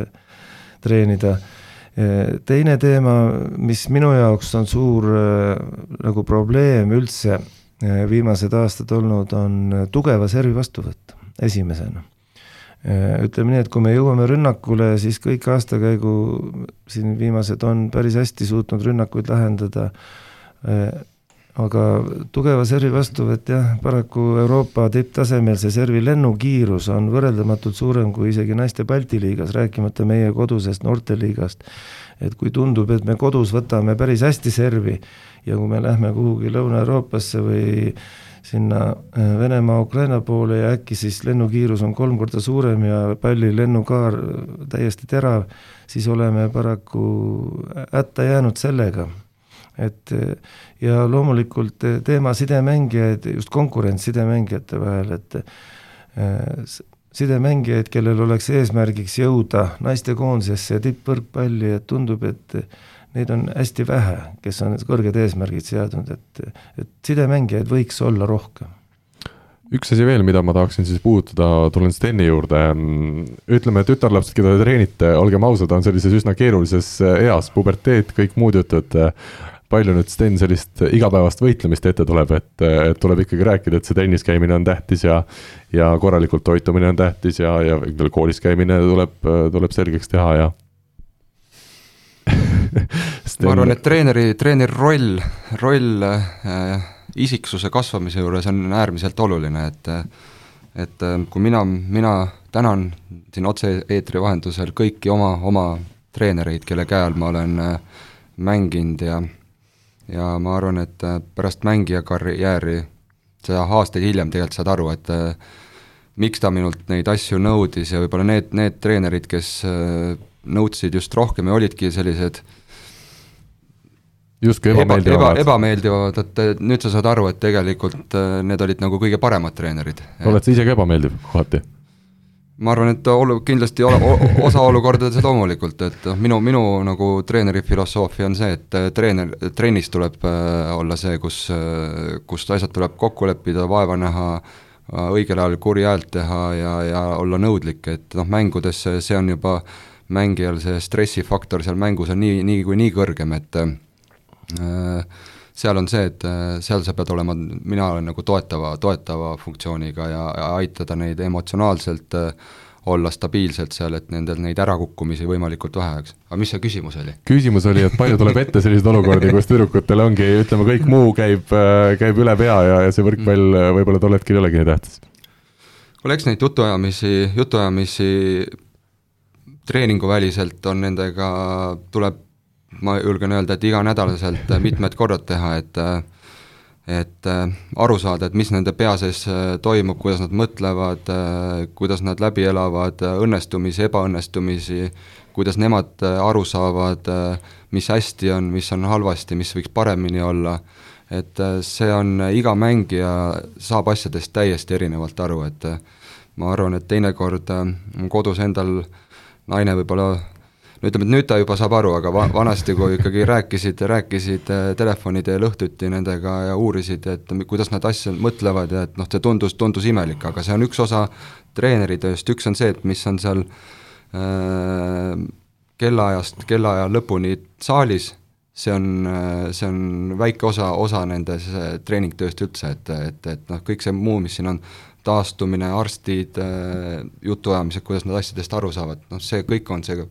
treenida. Äh, teine teema, mis minu jaoks on suur nagu probleem üldse viimased aastad olnud, on tugeva servi vastuvõtt esimesena Äh, ütleme nii, et kui me jõuame rünnakule, siis kõik aastakäigu siin viimased on päris hästi suutnud rünnakuid lahendada. Äh, aga tugeva servi vastuvõtt jah, paraku Euroopa tipptasemel see servi lennukiirus on võrreldamatult suurem kui isegi naiste Balti liigas, rääkimata meie kodusest noorteliigast. et kui tundub, et me kodus võtame päris hästi servi ja kui me lähme kuhugi Lõuna-Euroopasse või sinna äh, Venemaa-Ukraina poole ja äkki siis lennukiirus on kolm korda suurem ja palli lennukaar täiesti terav, siis oleme paraku hätta jäänud sellega. Et ja loomulikult teema sidemängijaid, just konkurents sidemängijate vahel, et äh, sidemängijaid, kellel oleks eesmärgiks jõuda naistekoondisesse ja tippvõrkpalli, et tundub, et neid on hästi vähe, kes on kõrged eesmärgid seadnud, et, et sidemängijaid võiks olla rohkem. üks asi veel, mida ma tahaksin siis puudutada, tulen Steni juurde. ütleme, tütarlapsed, keda te treenite, olgem ausad, on sellises üsna keerulises eas, puberteet, kõik muud jutud. Palju nüüd Sten sellist igapäevast võitlemist ette tuleb, et, et tuleb ikkagi rääkida, et see trennis käimine on tähtis ja ja korralikult toitumine on tähtis ja, ja koolis käimine tuleb, tuleb selgeks teha ja ma arvan, et treeneri, treeneri roll, roll äh, isiksuse kasvamise juures on äärmiselt oluline, et et äh, kui mina, mina tänan siin otse-eetri vahendusel kõiki oma, oma treenereid, kelle käe all ma olen äh, mänginud ja ja ma arvan, et äh, pärast mängija karjääri, sa aastaid hiljem tegelikult saad aru, et äh, miks ta minult neid asju nõudis ja võib-olla need, need treenerid, kes äh, nõudsid just rohkem ja olidki sellised justkui ebameeldivad eba,. ebameeldivad, et nüüd sa saad aru, et tegelikult need olid nagu kõige paremad treenerid. oled sa ise ka ebameeldiv kohati? Ma arvan, et olu-, kindlasti ole, osa olukordades loomulikult, et noh, minu, minu nagu treeneri filosoofia on see, et äh, treener, trennis tuleb äh, olla see, kus, kus asjad tuleb kokku leppida, vaeva näha, õigel ajal kuri häält teha ja, ja olla nõudlik, et noh, mängudes see on juba äh, mängijal see stressifaktor seal mängus on nii, nii kui nii kõrgem, et äh, seal on see, et äh, seal sa pead olema, mina olen nagu toetava, toetava funktsiooniga ja, ja aitada neid emotsionaalselt äh, olla stabiilselt seal, et nendel neid ärakukkumisi võimalikult vähe oleks. aga mis see küsimus oli? küsimus oli, et palju tuleb ette selliseid olukordi, kus tüdrukutel ongi, ütleme, kõik muu käib, äh, käib üle pea ja, ja see võrkpall võib-olla tol hetkel ei olegi nii tähtis? kuule, eks neid jutuajamisi, jutuajamisi treeninguväliselt on nendega, tuleb, ma julgen öelda, et iganädalaselt mitmed korrad teha, et et aru saada, et mis nende pea sees toimub, kuidas nad mõtlevad, kuidas nad läbi elavad õnnestumisi, ebaõnnestumisi, kuidas nemad aru saavad, mis hästi on, mis on halvasti, mis võiks paremini olla, et see on, iga mängija saab asjadest täiesti erinevalt aru, et ma arvan, et teinekord kodus endal äh, naine võib-olla ütleme, et nüüd ta juba saab aru, aga va-, vanasti, kui ikkagi rääkisid, rääkisid äh, telefoni teel õhtuti nendega ja uurisid, et kuidas nad asja mõtlevad ja et noh, see tundus, tundus imelik, aga see on üks osa treeneri tööst, üks on see, et mis on seal äh, kellaajast kellaaja lõpuni saalis, see on, äh, see on väike osa, osa nendes äh, treeningtööst üldse, et, et, et noh, kõik see muu, mis siin on, taastumine, arstid, jutuajamised, kuidas nad asjadest aru saavad, noh see kõik on see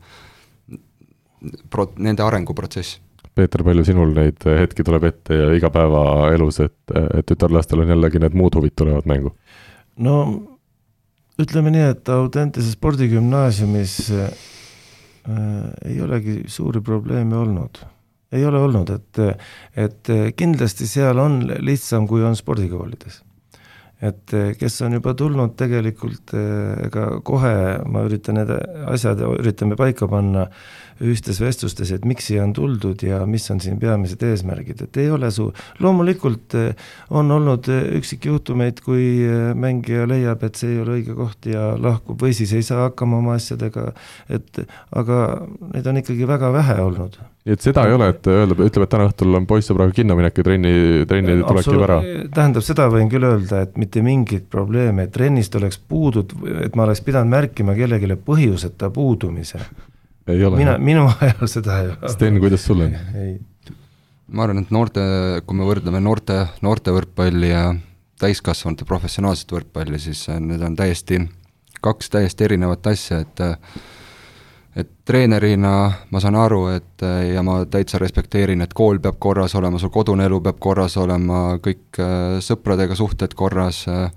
pro-, nende arenguprotsess Peeter, palju sinul neid hetki tuleb ette ja igapäevaelus, et, et tütarlastel on jällegi need muud huvid tulevad mängu? no ütleme nii, et Audentese spordigümnaasiumis äh, ei olegi suuri probleeme olnud. ei ole olnud, et, et kindlasti seal on lihtsam, kui on spordikoolides et kes on juba tulnud tegelikult, ega kohe ma üritan need asjad, üritame paika panna ühistes vestlustes, et miks siia on tuldud ja mis on siin peamised eesmärgid, et ei ole su-, loomulikult eh, on olnud eh, üksikjuhtumeid, kui eh, mängija leiab, et see ei ole õige koht ja lahkub või siis ei saa hakkama oma asjadega, et aga neid on ikkagi väga vähe olnud nii et seda ei ole, et öelda, ütleb, et täna õhtul on poissõbraga kinno minek ja trenni, trenni tuleks juba ära? tähendab, seda võin küll öelda, et mitte mingit probleemi, et trennist oleks puudud, et ma oleks pidanud märkima kellelegi põhjuseta puudumise ei ole? mina, minu ajal seda ei ole. Sten, kuidas sul on? ma arvan, et noorte, kui me võrdleme noorte, noorte võrkpalli ja täiskasvanute professionaalset võrkpalli, siis need on täiesti, kaks täiesti erinevat asja, et et treenerina ma saan aru, et ja ma täitsa respekteerin, et kool peab korras olema, sul kodune elu peab korras olema, kõik sõpradega suhted korras äh,,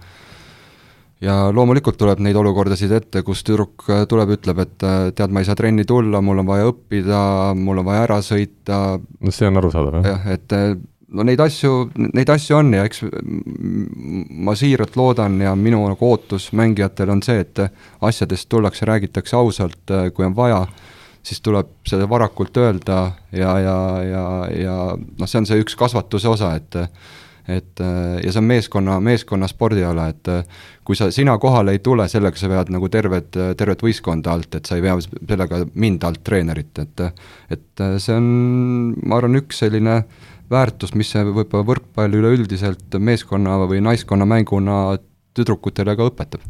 ja loomulikult tuleb neid olukordasid ette, kus tüdruk äh, tuleb, ütleb, et äh, tead, ma ei saa trenni tulla, mul on vaja õppida, mul on vaja ära sõita. no see on arusaadav, jah. jah, et äh, no neid asju, neid asju on ja eks ma siiralt loodan ja minu nagu ootus mängijatele on see, et asjadest tullakse, räägitakse ausalt, kui on vaja, siis tuleb seda varakult öelda ja, ja, ja, ja noh, see on see üks kasvatuse osa, et et ja see on meeskonna, meeskonna spordiala, et kui sa, sina kohale ei tule, sellega sa vead nagu tervet, tervet võistkonda alt, et sa ei vea sellega mind alt treenerit, et et see on, ma arvan, üks selline väärtus, mis see võib-olla võrkpall üleüldiselt meeskonna või naiskonna mänguna tüdrukutele ka õpetab?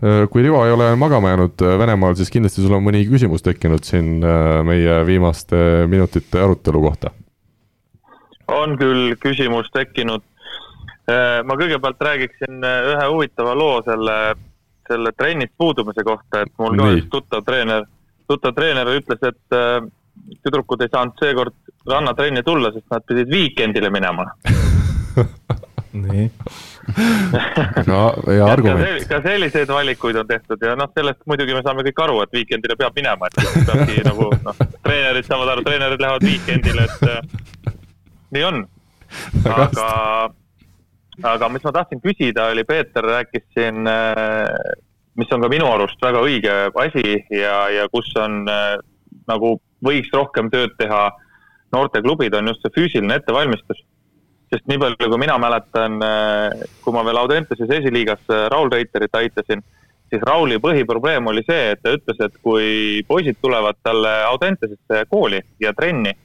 Kui Rivo ei ole magama jäänud Venemaal, siis kindlasti sul on mõni küsimus tekkinud siin äh, meie viimaste minutite arutelu kohta. on küll küsimus tekkinud. Äh, ma kõigepealt räägiksin äh, ühe huvitava loo selle, selle trennist puudumise kohta, et mul ka üks tuttav treener, tuttav treener ütles, et äh, tüdrukud ei saanud seekord rannatrenni tulla, sest nad pidid viikendile minema nii no ja argument. ka selliseid valikuid on tehtud ja noh, sellest muidugi me saame kõik aru, et viikendile peab minema, et peabki nagu noh, treenerid saavad aru, treenerid lähevad viikendile, et nii on. aga aga mis ma tahtsin küsida, oli Peeter rääkis siin, äh, mis on ka minu arust väga õige asi ja, ja kus on äh, nagu võiks rohkem tööd teha noorteklubid, on just see füüsiline ettevalmistus. sest nii palju, kui mina mäletan, äh, kui ma veel Audenteses esiliigas Raul Reiterit aitasin, siis Rauli põhiprobleem oli see, et ta ütles, et kui poisid tulevad talle Audentesesse kooli ja trenni,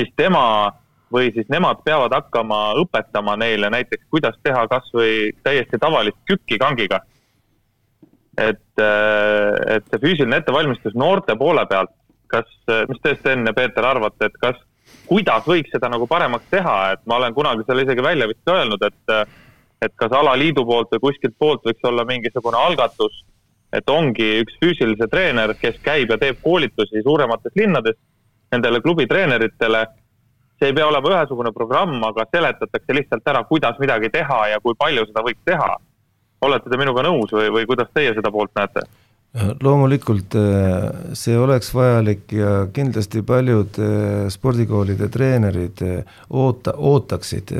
siis tema või siis nemad peavad hakkama õpetama neile näiteks, kuidas teha kasvõi täiesti tavalist kükki kangiga. et, äh, et see füüsiline ettevalmistus noorte poole pealt, kas, mis te, ja Peeter arvate, et kas, kuidas võiks seda nagu paremaks teha, et ma olen kunagi selle isegi välja vist öelnud, et et kas alaliidu poolt või kuskilt poolt võiks olla mingisugune algatus, et ongi üks füüsilise treener, kes käib ja teeb koolitusi suuremates linnades nendele klubitreeneritele see ei pea olema ühesugune programm, aga seletatakse lihtsalt ära, kuidas midagi teha ja kui palju seda võiks teha. olete te minuga nõus või, või kuidas teie seda poolt näete? Loomulikult äh, see oleks vajalik ja kindlasti paljud äh, spordikoolide treenerid äh, oota, ootaksid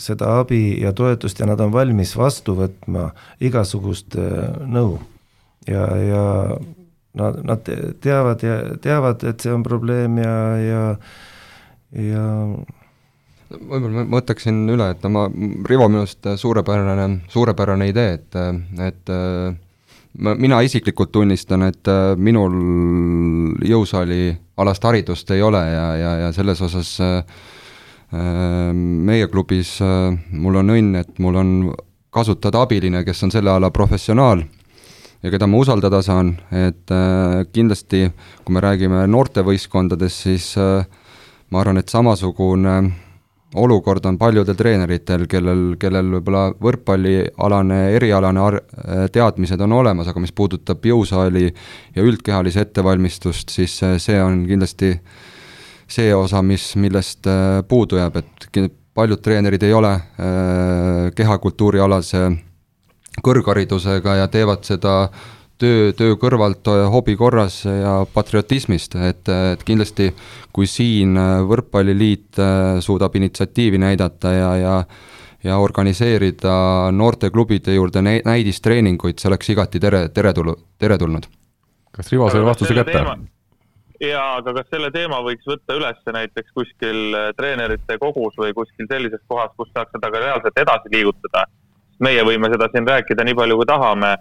seda abi ja toetust ja nad on valmis vastu võtma igasugust nõu. ja, ja nad, nad teavad ja teavad, et see on probleem ja, ja ja võib-olla ma mõtleksin üle, et ma, Rivo minu arust suurepärane, suurepärane idee, et, et mina isiklikult tunnistan, et minul jõusaali alast haridust ei ole ja, ja, ja selles osas meie klubis mul on õnn, et mul on kasutada abiline, kes on selle ala professionaal ja keda ma usaldada saan, et kindlasti kui me räägime noortevõistkondadest, siis äh, ma arvan, et samasugune olukord on paljudel treeneritel, kellel, kellel võib-olla võrkpallialane, erialane ar-, teadmised on olemas, aga mis puudutab jõusaali ja üldkehalise ettevalmistust, siis see on kindlasti see osa, mis, millest puudu jääb, et paljud treenerid ei ole kehakultuurialase kõrgharidusega ja teevad seda töö, töö kõrvalt hobi korras ja patriotismist, et, et kindlasti kui siin Võrkpalliliit suudab initsiatiivi näidata ja, ja ja organiseerida noorteklubide juurde näidistreeninguid, see oleks igati tere, teretulnud, teretulnud. kas Rivo sai vastuse kätte? jaa, aga kas selle teema võiks võtta üles näiteks kuskil treenerite kogus või kuskil sellises kohas, kus saaks seda ka reaalselt edasi liigutada? meie võime seda siin rääkida nii palju, kui tahame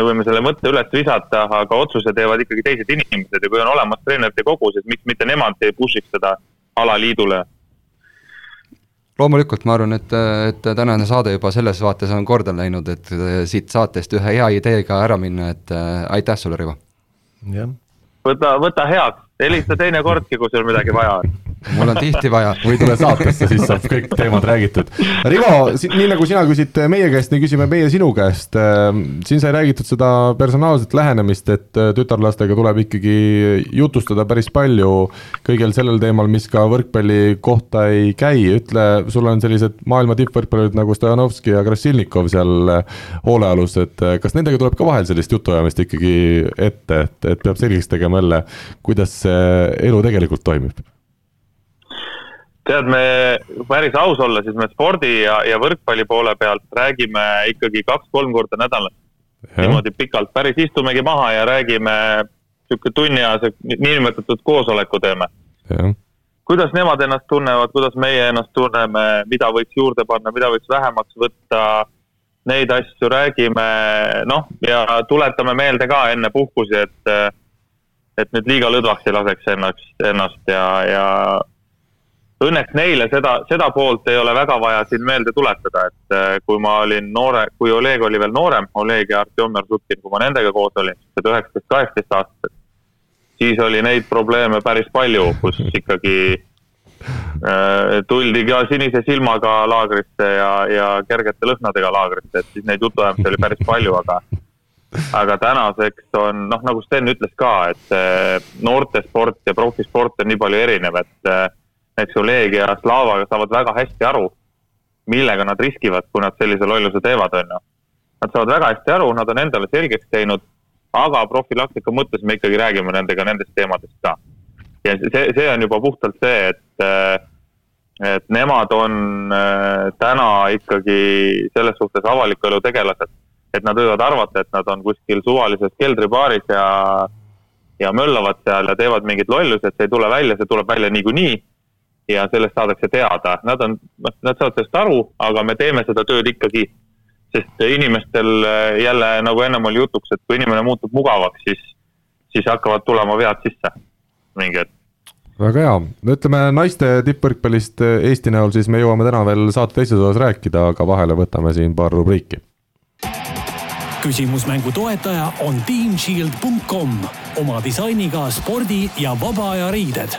me võime selle mõtte üles visata, aga otsuse teevad ikkagi teised inimesed ja kui on olemas treenerite kogu, siis miks mitte nemad ei push'iks seda alaliidule? loomulikult ma arvan, et, et tänane saade juba selles vaates on korda läinud, et siit saatest ühe hea ideega ära minna, et äh, aitäh sulle, Rivo! võta, võta heaks, helista teine kordki, kui sul midagi vaja on mul on tihti vaja. või tule saatesse, siis saab kõik teemad räägitud. Rivo, nii nagu sina küsid meie käest, nii küsime meie sinu käest. siin sai räägitud seda personaalset lähenemist, et tütarlastega tuleb ikkagi jutustada päris palju kõigel sellel teemal, mis ka võrkpalli kohta ei käi. ütle, sul on sellised maailma tippvõrkpallurid nagu Stojanovski ja Krassilnikov seal hoolealus, et kas nendega tuleb ka vahel sellist jutuajamist ikkagi ette, et, et peab selgeks tegema jälle, kuidas see elu tegelikult toimib? tead, me, päris aus olla, siis me spordi ja, ja võrkpalli poole pealt räägime ikkagi kaks-kolm korda nädalas. niimoodi pikalt, päris istumegi maha ja räägime, niisugune tunniajase niinimetatud koosoleku teeme. kuidas nemad ennast tunnevad, kuidas meie ennast tunneme, mida võiks juurde panna, mida võiks vähemaks võtta, neid asju räägime, noh, ja tuletame meelde ka enne puhkusi, et et nüüd liiga lõdvaks ei laseks ennast, ennast ja, ja õnneks neile seda, seda poolt ei ole väga vaja siin meelde tuletada, et äh, kui ma olin noore, kui Oleg oli veel noorem, Oleg ja Artjom Mersutin, kui ma nendega koos olin, siuksed üheksateist, kaheksateist aastased, siis oli neid probleeme päris palju, kus ikkagi äh, tuldi ka sinise silmaga laagrisse ja, ja kergete lõhnadega laagrisse, et siis neid jutuajamisi oli päris palju, aga aga tänaseks on noh, nagu Sten ütles ka, et äh, noortesport ja profisport on nii palju erinev, et eks ju Leegia ja Slava saavad väga hästi aru, millega nad riskivad, kui nad sellise lolluse teevad, on ju. Nad saavad väga hästi aru, nad on endale selgeks teinud, aga profülaktika mõttes me ikkagi räägime nendega nendest teemadest ka. ja see, see on juba puhtalt see, et, et nemad on täna ikkagi selles suhtes avaliku elu tegelased, et nad võivad arvata, et nad on kuskil suvalises keldribaaris ja ja möllavad seal ja teevad mingid lollused, see ei tule välja, see tuleb välja niikuinii ja sellest saadakse teada, nad on, noh, nad saavad sellest aru, aga me teeme seda tööd ikkagi. sest inimestel äh, jälle, nagu ennem oli jutuks, et kui inimene muutub mugavaks, siis, siis hakkavad tulema vead sisse mingi hetk väga hea, no ütleme naiste tippvõrkpallist äh, Eesti näol, siis me jõuame täna veel saate teises osas rääkida, aga vahele võtame siin paar rubriiki. Küsimusmängu toetaja on teamshield.com oma disainiga spordi ja vaba aja riided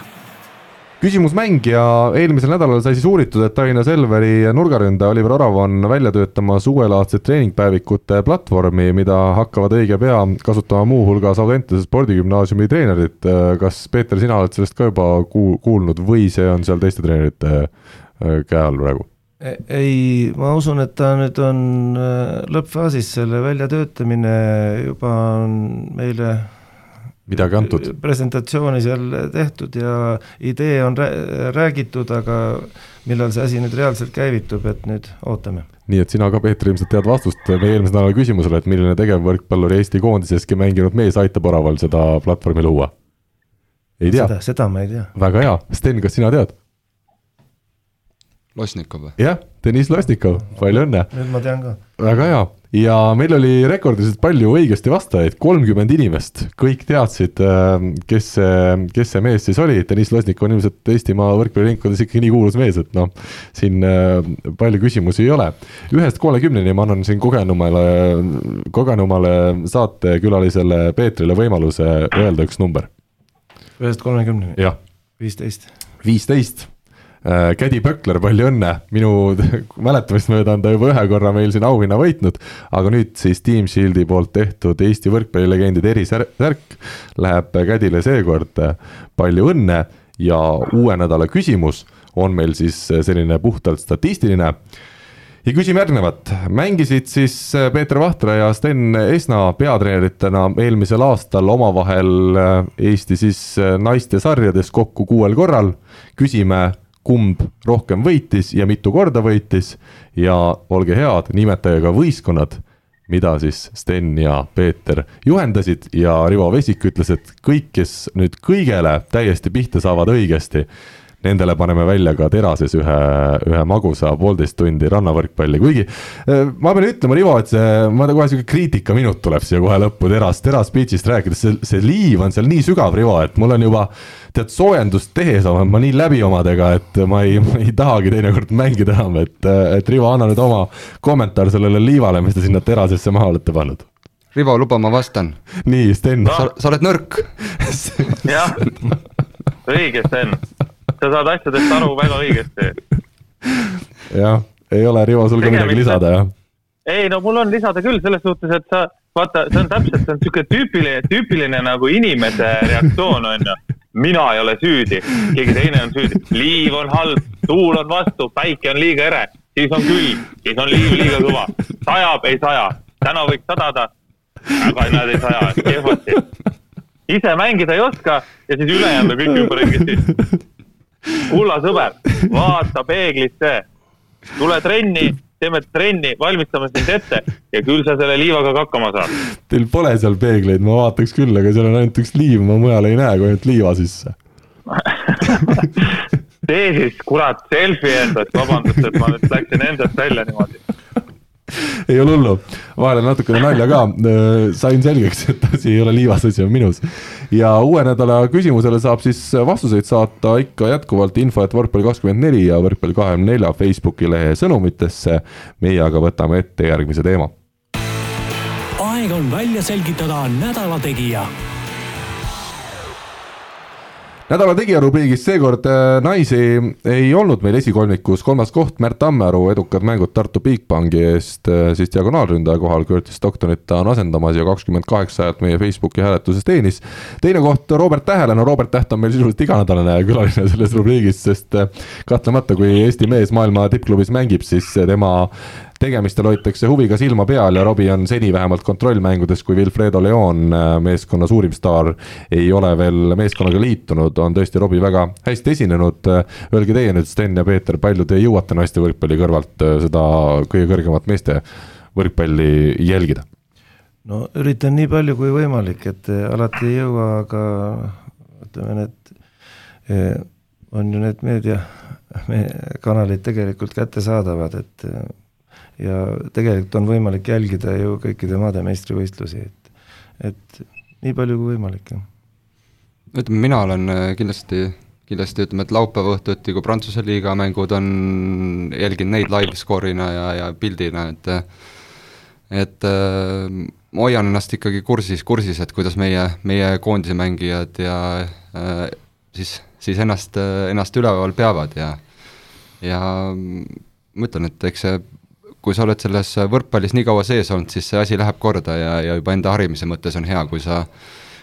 küsimusmäng ja eelmisel nädalal sai siis uuritud, et Tallinna Selveri nurgaründaja Oliver Orav on välja töötamas uuelaadset treeningpäevikute platvormi, mida hakkavad õige pea kasutama muuhulgas Audentese spordigümnaasiumi treenerid. kas Peeter, sina oled sellest ka juba kuul-, kuulnud või see on seal teiste treenerite äh, käe all praegu? Ei, ma usun, et ta nüüd on äh, lõppfaasis, selle väljatöötamine juba on meile midagi antud? presentatsiooni seal tehtud ja idee on räägitud, aga millal see asi nüüd reaalselt käivitub, et nüüd ootame. nii et sina ka, Peeter, ilmselt tead vastust meie eelmise nädala küsimusele, et milline tegevvõrkpallur Eesti koondiseski mänginud mees aitab Oraval seda platvormi luua? ei tea? seda ma ei tea. väga hea, Sten, kas sina tead? Losnikov või? jah, Deniss Losnikov, palju õnne! nüüd ma tean ka. väga hea ja meil oli rekordiliselt palju õigesti vastajaid, kolmkümmend inimest, kõik teadsid, äh, kes see, kes see mees siis oli, Deniss Losnikov on ilmselt Eestimaa võrkpalliringkondades ikkagi nii kuulus mees, et noh, siin äh, palju küsimusi ei ole. ühest kolmekümneni ma annan siin kogenumale, kogenumale saatekülalisele Peetrile võimaluse öelda üks number. ühest kolmekümneni? jah. viisteist. viisteist Kädi Pökler, palju õnne, minu mäletamist mööda on ta juba ühe korra meil siin auhinna võitnud, aga nüüd siis Team Shieldi poolt tehtud Eesti võrkpallilegendide erisärk läheb Kädile seekord, palju õnne ja uue nädala küsimus on meil siis selline puhtalt statistiline. Ja küsime järgnevat, mängisid siis äh, Peeter Vahtra ja Sten Esna peatreeneritena eelmisel aastal omavahel äh, Eesti siis äh, naistesarjades kokku kuuel korral. küsime, kumb rohkem võitis ja mitu korda võitis. Ja olge head, nimetage ka võistkonnad, mida siis Sten ja Peeter juhendasid. Ja Rivo Vesik ütles, et kõik, kes nüüd kõigele täiesti pihta saavad õigesti nendele paneme välja ka terases ühe, ühe magusa poolteist tundi rannavõrkpalli, kuigi eh, ma pean ütlema, Rivo, et see, ma kohe sihuke kriitikaminut tuleb siia kohe lõppu teras, teras beach'ist rääkides, see, see liiv on seal nii sügav, Rivo, et mul on juba tead, soojendust tehes olen ma nii läbi omadega, et ma ei, ma ei tahagi teinekord mängida enam, et, et Rivo, anna nüüd oma kommentaar sellele liivale, mis te sinna terasesse maha olete pannud. Rivo, luba, ma vastan. nii, Sten no.. sa, sa oled nõrk jah, õige, Sten sa saad asjadest aru väga õigesti. jah, ei ole, Rivo, sul ka midagi lisada, jah? ei no mul on lisada küll selles suhtes, et sa vaata, see on täpselt, see on sihuke tüüpiline, tüüpiline nagu inimese reaktsioon on ju. mina ei ole süüdi, keegi teine on süüdi, liiv on halb, tuul on vastu, päike on liiga ere, siis on külm, siis on liiv liiga kõva, sajab, ei saja, täna võiks sadada, aga näed, ei saja, kehvasti. ise mängida ei oska ja siis ülejäänud on kõik ümberringi kulla sõber, vaata peeglisse, tule trenni, teeme trenni, valmistame sind ette ja küll sa selle liivaga ka hakkama saad. Teil pole seal peegleid, ma vaataks küll, aga seal on ainult üks liiv, ma mujal ei näe kui ainult liiva sisse. Tee siis kurat selfie endast, vabandust, et ma nüüd läksin endast välja niimoodi ei ole hullu, vahele natukene nalja ka, sain selgeks, et asi ei ole liivas, asi on minus. ja uue nädala küsimusele saab siis vastuseid saata ikka jätkuvalt info, et võrkpalli kakskümmend neli ja võrkpalli kahekümne nelja Facebooki lehe sõnumitesse. meie aga võtame ette järgmise teema. aeg on välja selgitada nädala tegija nädala tegija rubriigis seekord äh, naisi ei olnud meil esikolmikus, kolmas koht Märt Tammearu, edukad mängud Tartu Bigbanki eest, äh, siis diagonaalründaja kohal Curtis Stocktonit ta on asendamas ja kakskümmend kaheksa häält meie Facebooki hääletuses teenis. teine koht Robert Tähele, no Robert Täht on meil sisuliselt iganädalane külaline selles rubriigis, sest äh, kahtlemata, kui Eesti mees maailma tippklubis mängib, siis tema tegemistel hoitakse huviga silma peal ja Robbie on seni vähemalt kontrollmängudes, kui Wilfredo Leon, äh, meeskonna suurim staar, ei ole veel meeskonnaga liitunud, on tõesti Robbie väga hästi esinenud. Öelge teie nüüd, Sten ja Peeter, palju te jõuate naiste võrkpalli kõrvalt äh, seda kõige kõrgemat meeste võrkpalli jälgida? no üritan nii palju kui võimalik, et äh, alati ei jõua, aga ütleme, need on ju need meedia, kanalid tegelikult kättesaadavad, et ja tegelikult on võimalik jälgida ju kõikide maade meistrivõistlusi, et, et nii palju kui võimalik, ütleme, mina olen äh, kindlasti, kindlasti ütleme, et laupäeva õhtuti, kui Prantsuse liiga mängud on, jälgin neid live score'ina ja, ja pildina, et et äh, ma hoian ennast ikkagi kursis, kursis, et kuidas meie, meie koondise mängijad ja äh, siis, siis ennast, ennast üleval peavad ja ja ma ütlen, et eks see kui sa oled selles võrkpallis nii kaua sees olnud, siis see asi läheb korda ja, ja juba enda harimise mõttes on hea, kui sa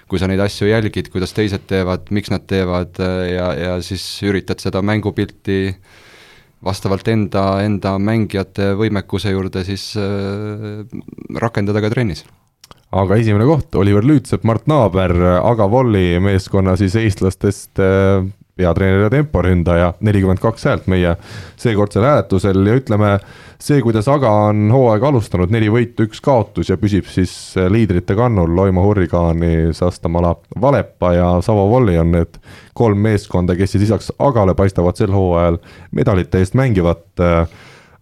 kui sa neid asju jälgid, kuidas teised teevad, miks nad teevad ja, ja siis üritad seda mängupilti vastavalt enda, enda mängijate võimekuse juurde siis äh, rakendada ka trennis. Aga esimene koht, Oliver Lüütsepp, Mart Naaber, Aga Volli meeskonna siis eestlastest äh, peatreener ja temporündaja, nelikümmend kaks häält meie seekordsel hääletusel ja ütleme, see, kuidas Aga on hooaega alustanud, neli võitu, üks kaotus ja püsib siis liidrite kannul, Loimo Hurrikaani, Sastamala Valepa ja Savo Volli on need kolm meeskonda, kes siis lisaks Agale paistavad sel hooajal medalite eest mängivat.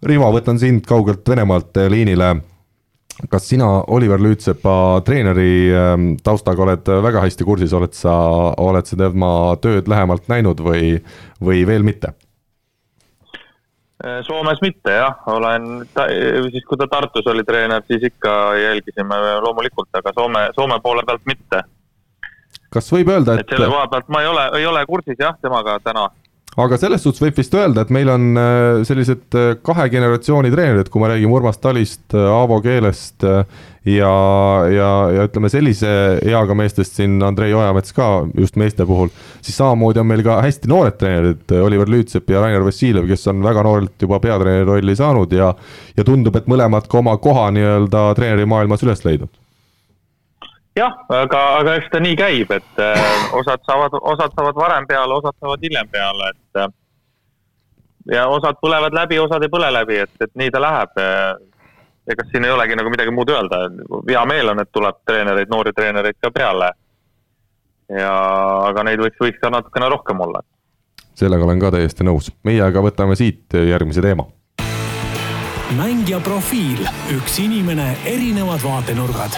Rivo, võtan sind kaugelt Venemaalt liinile kas sina Oliver Lüütsepa treeneri ähm, taustaga oled väga hästi kursis, oled sa, oled sa tema tööd lähemalt näinud või, või veel mitte? Äh, Soomes mitte jah, olen, siis kui ta Tartus oli treener, siis ikka jälgisime loomulikult, aga Soome, Soome poole pealt mitte. kas võib öelda, et. et selle koha pealt ma ei ole, ei ole kursis jah, temaga täna aga selles suhtes võib vist öelda, et meil on äh, sellised äh, kahe generatsiooni treenerid, kui me räägime Urmas Talist, äh, Aavo Keelest ja, ja, ja ütleme sellise eaga meestest siin Andrei Ojamets ka just meeste puhul, siis samamoodi on meil ka hästi noored treenerid, Oliver Lüütsepp ja Rainer Vassiljev, kes on väga noorelt juba peatreeneri rolli saanud ja ja tundub, et mõlemad ka oma koha nii-öelda treenerimaailmas üles leidnud jah, aga, aga eks ta nii käib, et äh, osad saavad, osad saavad varem peale, osad saavad hiljem peale, et äh, ja osad põlevad läbi, osad ei põle läbi, et, et nii ta läheb. ega siin ei olegi nagu midagi muud öelda, hea meel on, et tuleb treenereid, noori treenereid ka peale. ja, aga neid võiks, võiks ka natukene rohkem olla. sellega olen ka täiesti nõus, meie aga võtame siit järgmise teema mängija profiil, üks inimene, erinevad vaatenurgad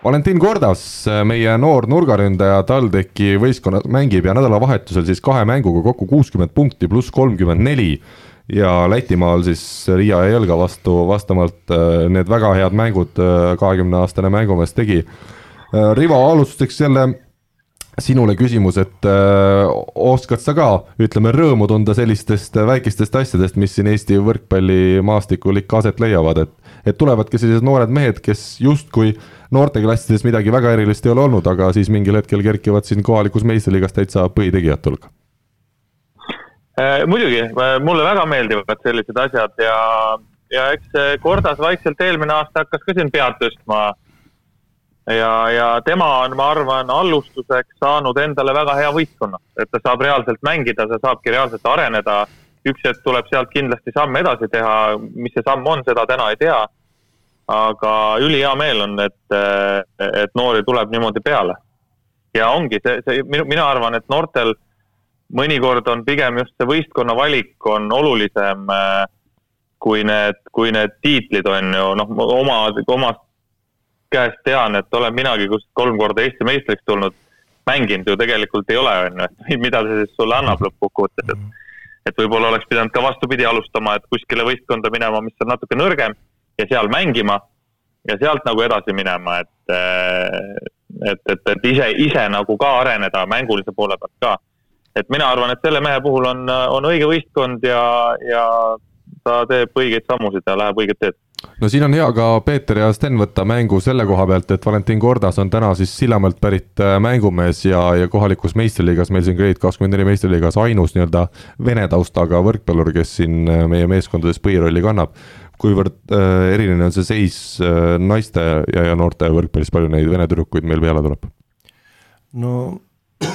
Valentin Kordas, meie noor nurgaründaja TalTechi võistkonnas mängib ja nädalavahetusel siis kahe mänguga kokku kuuskümmend punkti pluss kolmkümmend neli ja Lätimaal siis Riia ja Jelga vastu vastavalt äh, need väga head mängud äh, kahekümne aastane mängumees tegi. Äh, Rivo, alustuseks jälle sinule küsimus, et öö, oskad sa ka, ütleme, rõõmu tunda sellistest väikestest asjadest, mis siin Eesti võrkpallimaastikul ikka aset leiavad, et et tulevadki sellised noored mehed, kes justkui noorteklassides midagi väga erilist ei ole olnud, aga siis mingil hetkel kerkivad siin kohalikus meistriliigas täitsa põhitegijate hulka äh,. muidugi, mulle väga meeldivad sellised asjad ja, ja eks Kordas vaikselt eelmine aasta hakkas ka siin pead tõstma. Ja, ja tema on, ma arvan, alustuseks saanud endale väga hea võistkonna, et ta saab reaalselt mängida, ta saabki reaalselt areneda üks hetk tuleb sealt kindlasti samm edasi teha, mis see samm on, seda täna ei tea. aga ülihea meel on, et, et noori tuleb niimoodi peale. ja ongi see, see, mina arvan, et noortel mõnikord on pigem just see võistkonna valik on olulisem kui need, kui need tiitlid on ju, noh, oma, omast käest tean, et olen minagi kus kolm korda Eesti meistriks tulnud, mänginud ju tegelikult ei ole, on ju, mida see siis sulle annab lõppkokkuvõttes, et et võib-olla oleks pidanud ka vastupidi alustama, et kuskile võistkonda minema, mis on natuke nõrgem ja seal mängima ja sealt nagu edasi minema, et, et, et, et ise, ise nagu ka areneda mängulise poole pealt ka. et mina arvan, et selle mehe puhul on, on õige võistkond ja, ja ta teeb õigeid sammusid ja läheb õiget teed no siin on hea ka Peeter ja Sten võtta mängu selle koha pealt, et Valentin Kordas on täna siis Sillamäelt pärit äh, mängumees ja, ja kohalikus meistriliigas, meil siin Grade kakskümmend neli meistriliigas ainus nii-öelda vene taustaga võrkpallur, kes siin äh, meie meeskondades põhirolli kannab. kuivõrd äh, eriline on see seis äh, naiste ja, ja noorte võrkpallis, palju neid vene tüdrukuid meil peale tuleb? no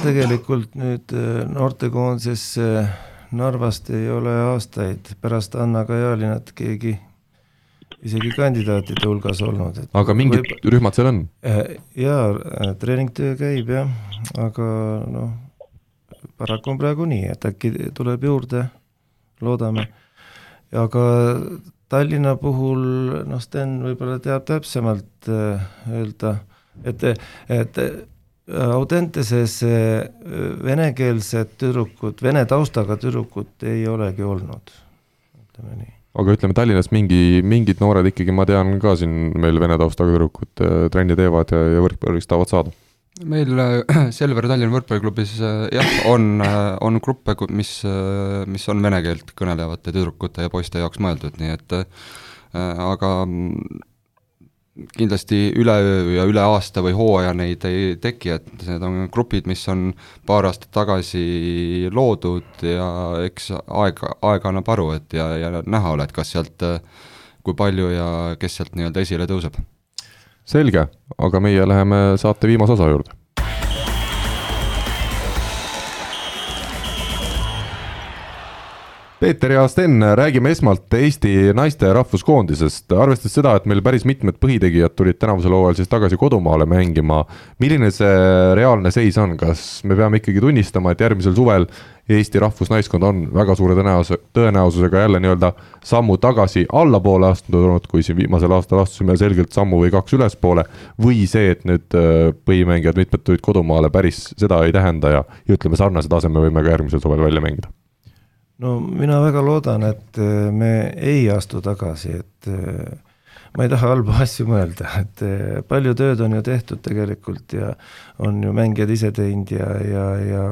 tegelikult nüüd äh, noortekoondises Narvast ei ole aastaid pärast Anna Kajalinat keegi isegi kandidaatide hulgas olnud. aga mingid võib... rühmad seal on? Äh, jaa, äh, treeningtöö käib jah, aga noh, paraku on praegu nii, et äkki tuleb juurde, loodame. aga Tallinna puhul, noh, Sten võib-olla teab täpsemalt äh, öelda, et, et Audenteses venekeelsed tüdrukud, vene taustaga tüdrukut ei olegi olnud, ütleme nii aga ütleme Tallinnas mingi, mingid noored ikkagi, ma tean ka siin meil vene taustaga tüdrukud äh, trenni teevad ja, ja võrkpalliks tahavad saada. meil äh, Selver Tallinna võrkpalliklubis jah, on, on gruppe, mis, mis on vene keelt kõnelevate tüdrukute ja poiste jaoks mõeldud, nii et aga kindlasti üleöö ja üle aasta või hooaja neid ei teki, et need on grupid, mis on paar aastat tagasi loodud ja eks aeg, aeg annab aru, et ja, ja näha ole, et kas sealt, kui palju ja kes sealt nii-öelda esile tõuseb. selge, aga meie läheme saate viimase osa juurde Peeter ja Sten, räägime esmalt Eesti naiste rahvuskoondisest, arvestades seda, et meil päris mitmed põhitegijad tulid tänavusel hooajal siis tagasi kodumaale mängima. milline see reaalne seis on, kas me peame ikkagi tunnistama, et järgmisel suvel Eesti rahvusnaiskond on väga suure tõenäosuse, tõenäosusega jälle nii-öelda sammu tagasi allapoole astunud, kui siin viimasel aastal astusime selgelt sammu või kaks ülespoole. või see, et nüüd äh, põhimängijad mitmed tulid kodumaale, päris seda ei tähenda ja, ja ütleme, sarnase taseme võime ka järgmisel suvel välja mängida no mina väga loodan, et äh, me ei astu tagasi, et äh, ma ei taha halbu asju mõelda, et eh, palju tööd on ju tehtud tegelikult ja on ju mängijad ise teinud ja, ja, ja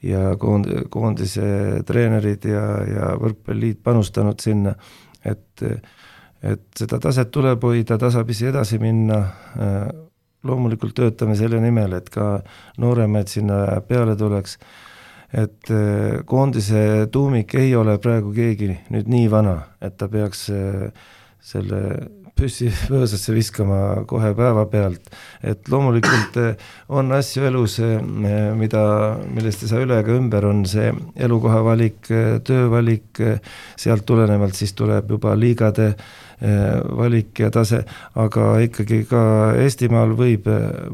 ja koond-, koondise treenerid ja, ja võrkpalliliit panustanud sinna, et et seda taset tuleb hoida, tasapisi edasi minna, loomulikult töötame selle nimel, et ka nooremaid sinna peale tuleks et äh, koondise tuumik ei ole praegu keegi nüüd nii vana, et ta peaks äh, selle püssi võõsasse viskama kohe päevapealt. et loomulikult äh, on asju elus, mida, millest ei saa üle ega ümber, on see elukoha valik, töövalik, sealt tulenevalt siis tuleb juba liigade valik ja tase, aga ikkagi ka Eestimaal võib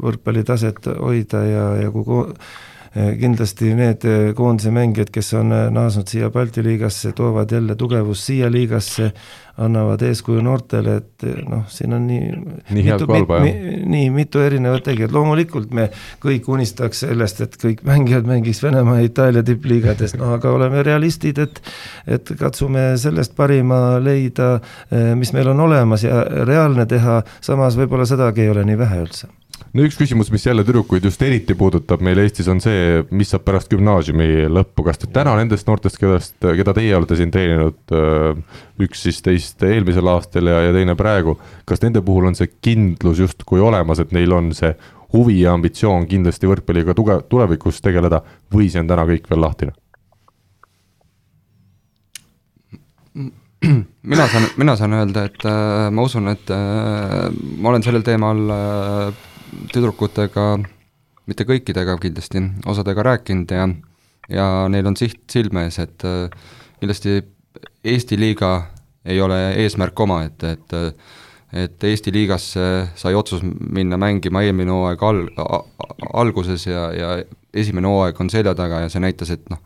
võrkpallitaset hoida ja, ja kui Eh, kindlasti need eh, koondise mängijad, kes on eh, naasnud siia Balti liigasse, toovad jälle tugevust siia liigasse, annavad eeskuju noortele, et noh, siin on nii nii head kui halba, jah? nii, mitu erinevat tegijat, loomulikult me kõik unistaks sellest, et kõik mängijad mängiks Venemaa ja Itaalia tippliigades, no aga oleme realistid, et et katsume sellest parima leida, mis meil on olemas ja reaalne teha, samas võib-olla sedagi ei ole nii vähe üldse no üks küsimus, mis jälle tüdrukuid just eriti puudutab meil Eestis, on see, mis saab pärast gümnaasiumi lõppu, kas te täna nendest noortest, kellest, keda teie olete siin treeninud, äh, üks siis teist eelmisel aastal ja, ja teine praegu, kas nende puhul on see kindlus justkui olemas, et neil on see huvi ja ambitsioon kindlasti võrkpalliga tuge-, tulevikus tegeleda või see on täna kõik veel lahtine? mina saan, mina saan öelda, et äh, ma usun, et äh, ma olen sellel teemal äh, tüdrukutega, mitte kõikidega kindlasti, osadega rääkinud ja ja neil on siht silme ees, et äh, kindlasti Eesti liiga ei ole eesmärk omaette, et, et et Eesti liigasse sai otsus minna mängima eelmine hooaeg al-, alguses ja, ja esimene hooaeg on selja taga ja see näitas, et noh,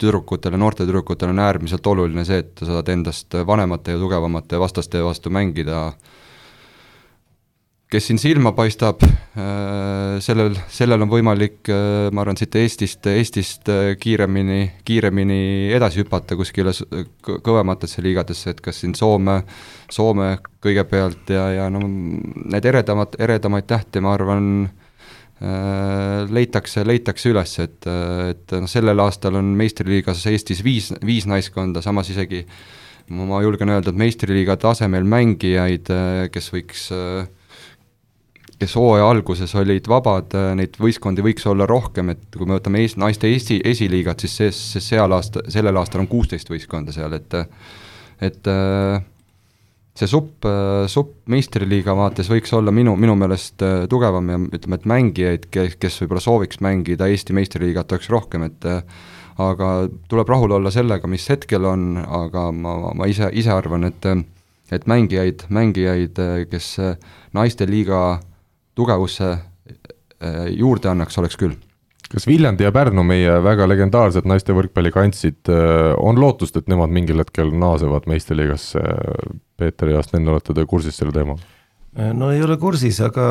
tüdrukutele, noorte tüdrukutele on äärmiselt oluline see, et sa saad endast vanemate ja tugevamate vastaste vastu mängida äh, kes siin silma paistab, äh, sellel, sellel on võimalik, äh, ma arvan, siit Eestist, Eestist äh, kiiremini, kiiremini edasi hüpata kuskile kõvematesse liigadesse, et kas siin Soome, Soome kõigepealt ja, ja no need eredamad, eredamaid tähti, ma arvan, leitakse, leitakse üles, et, et noh, sellel aastal on meistriliigas Eestis viis, viis naiskonda, samas isegi ma julgen öelda, et meistriliiga tasemel mängijaid, kes võiks äh, kes hooaja alguses olid vabad, äh, neid võistkondi võiks olla rohkem, et kui me võtame ees-, naiste esi, esiliigat, siis see, see seal aasta, sellel aastal on kuusteist võistkonda seal, et et äh, see supp, äh, supp meistriliiga vaates võiks olla minu, minu meelest tugevam ja ütleme, et mängijaid, kes, kes võib-olla sooviks mängida Eesti meistriliigat, oleks rohkem, et aga tuleb rahul olla sellega, mis hetkel on, aga ma, ma ise, ise arvan, et et mängijaid, mängijaid, kes naiste liiga tugevusse äh, juurde annaks, oleks küll. kas Viljandi ja Pärnu, meie väga legendaarsed naiste võrkpalli kantsid, äh, on lootust, et nemad mingil hetkel naasevad meistriliigasse? Peeter ja Sten, olete te kursis selle teemaga? Äh, no ei ole kursis, aga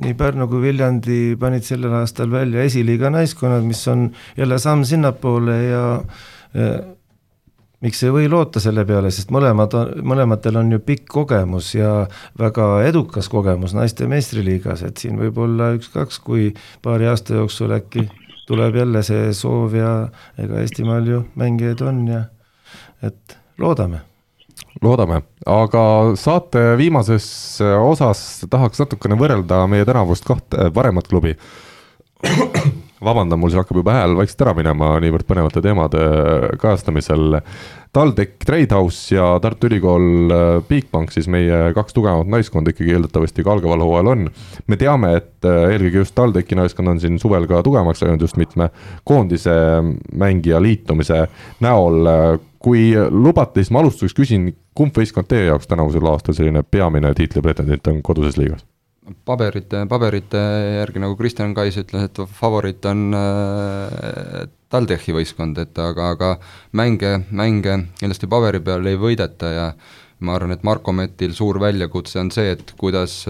nii Pärnu kui Viljandi panid sellel aastal välja esiliiga naiskonnad, mis on jälle samm sinnapoole ja miks ei või loota selle peale, sest mõlemad mõlematel on ju pikk kogemus ja väga edukas kogemus naiste meistriliigas, et siin võib olla üks-kaks, kui paari aasta jooksul äkki tuleb jälle see soov ja ega Eestimaal ju mängijaid on ja et loodame. Loodame, aga saate viimases osas tahaks natukene võrrelda meie tänavust kahte paremat klubi vabandan, mul siin hakkab juba hääl vaikselt ära minema niivõrd põnevate teemade kajastamisel. TalTech Tradehouse ja Tartu Ülikool äh, Bigbank, siis meie kaks tugevamat naiskonda ikkagi eeldatavasti ka algaval hooajal on. me teame, et äh, eelkõige just TalTechi naiskond on siin suvel ka tugevamaks läinud just mitme koondise mängija liitumise näol. kui lubate, siis ma alustuseks küsin, kumb võistkond teie jaoks tänavusel aastal selline peamine tiitlipretendent on koduses liigas? Paberite, paberite järgi, nagu Kristjan Kais ütles, et favoriit on äh, TalTechi võistkond, et aga, aga mänge, mänge kindlasti paberi peal ei võideta ja ma arvan, et Marko Metil suur väljakutse on see, et kuidas,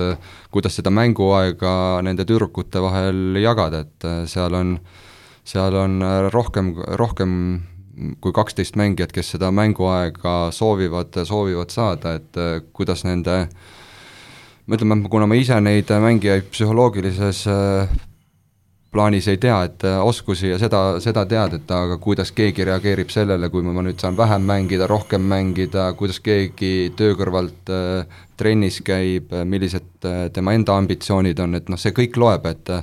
kuidas seda mänguaega nende tüdrukute vahel jagada, et äh, seal on, seal on rohkem, rohkem kui kaksteist mängijat, kes seda mänguaega soovivad, soovivad saada, et äh, kuidas nende ütleme, kuna ma ise neid mängijaid psühholoogilises äh, plaanis ei tea, et äh, oskusi ja seda, seda teadeta, aga kuidas keegi reageerib sellele, kui ma nüüd saan vähem mängida, rohkem mängida, kuidas keegi töö kõrvalt äh, trennis käib, millised äh, tema enda ambitsioonid on, et noh, see kõik loeb, et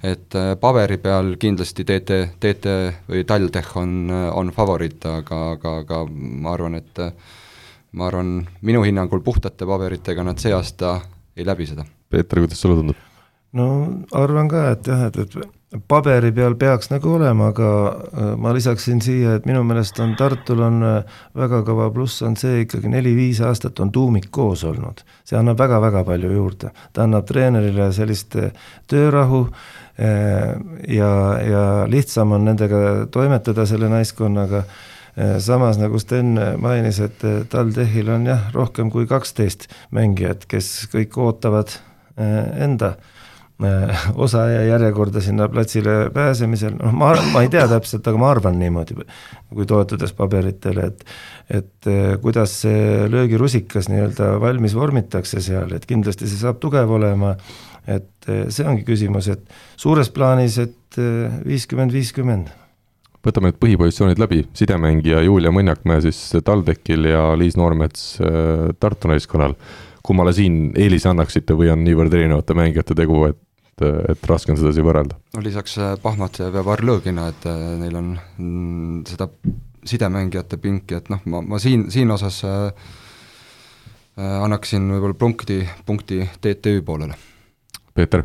et äh, paberi peal kindlasti TT, TT või TalTech on, on favoriit, aga, aga, aga ma arvan, et ma arvan, minu hinnangul puhtate paberitega nad see aasta ei läbi seda. Peeter, kuidas sulle tundub? no arvan ka, et jah, et, et paberi peal peaks nagu olema, aga äh, ma lisaksin siia, et minu meelest on Tartul on äh, väga kõva pluss on see ikkagi neli-viis aastat on tuumik koos olnud. see annab väga-väga palju juurde, ta annab treenerile sellist töörahu Äh, ja, ja lihtsam on nendega toimetada, selle naiskonnaga, samas nagu Sten mainis, et äh, TalTechil on jah, rohkem kui kaksteist mängijat, kes kõik ootavad enda osa ja järjekorda sinna platsile pääsemisel, noh ma, ma ei tea täpselt, aga ma arvan niimoodi, kui toetudes paberitele, et et kuidas see löögirusikas nii-öelda valmis vormitakse seal, et kindlasti see saab tugev olema et see ongi küsimus, et suures plaanis, et viiskümmend, viiskümmend. Võtame need põhipositsioonid läbi, sidemängija Julia Mõnjakmäe siis TalTechil ja Liis Noormets eh, Tartu naiskonnal. kummale siin eelise annaksite või on niivõrd erinevate mängijate tegu, et et raske on sedasi võrrelda. no lisaks Pahmatsev ja Varlõgina, et neil on mm, seda sidemängijate pinki, et noh, ma, ma siin, siin osas äh, annaksin võib-olla punkti, punkti TTÜ poolele Peeter?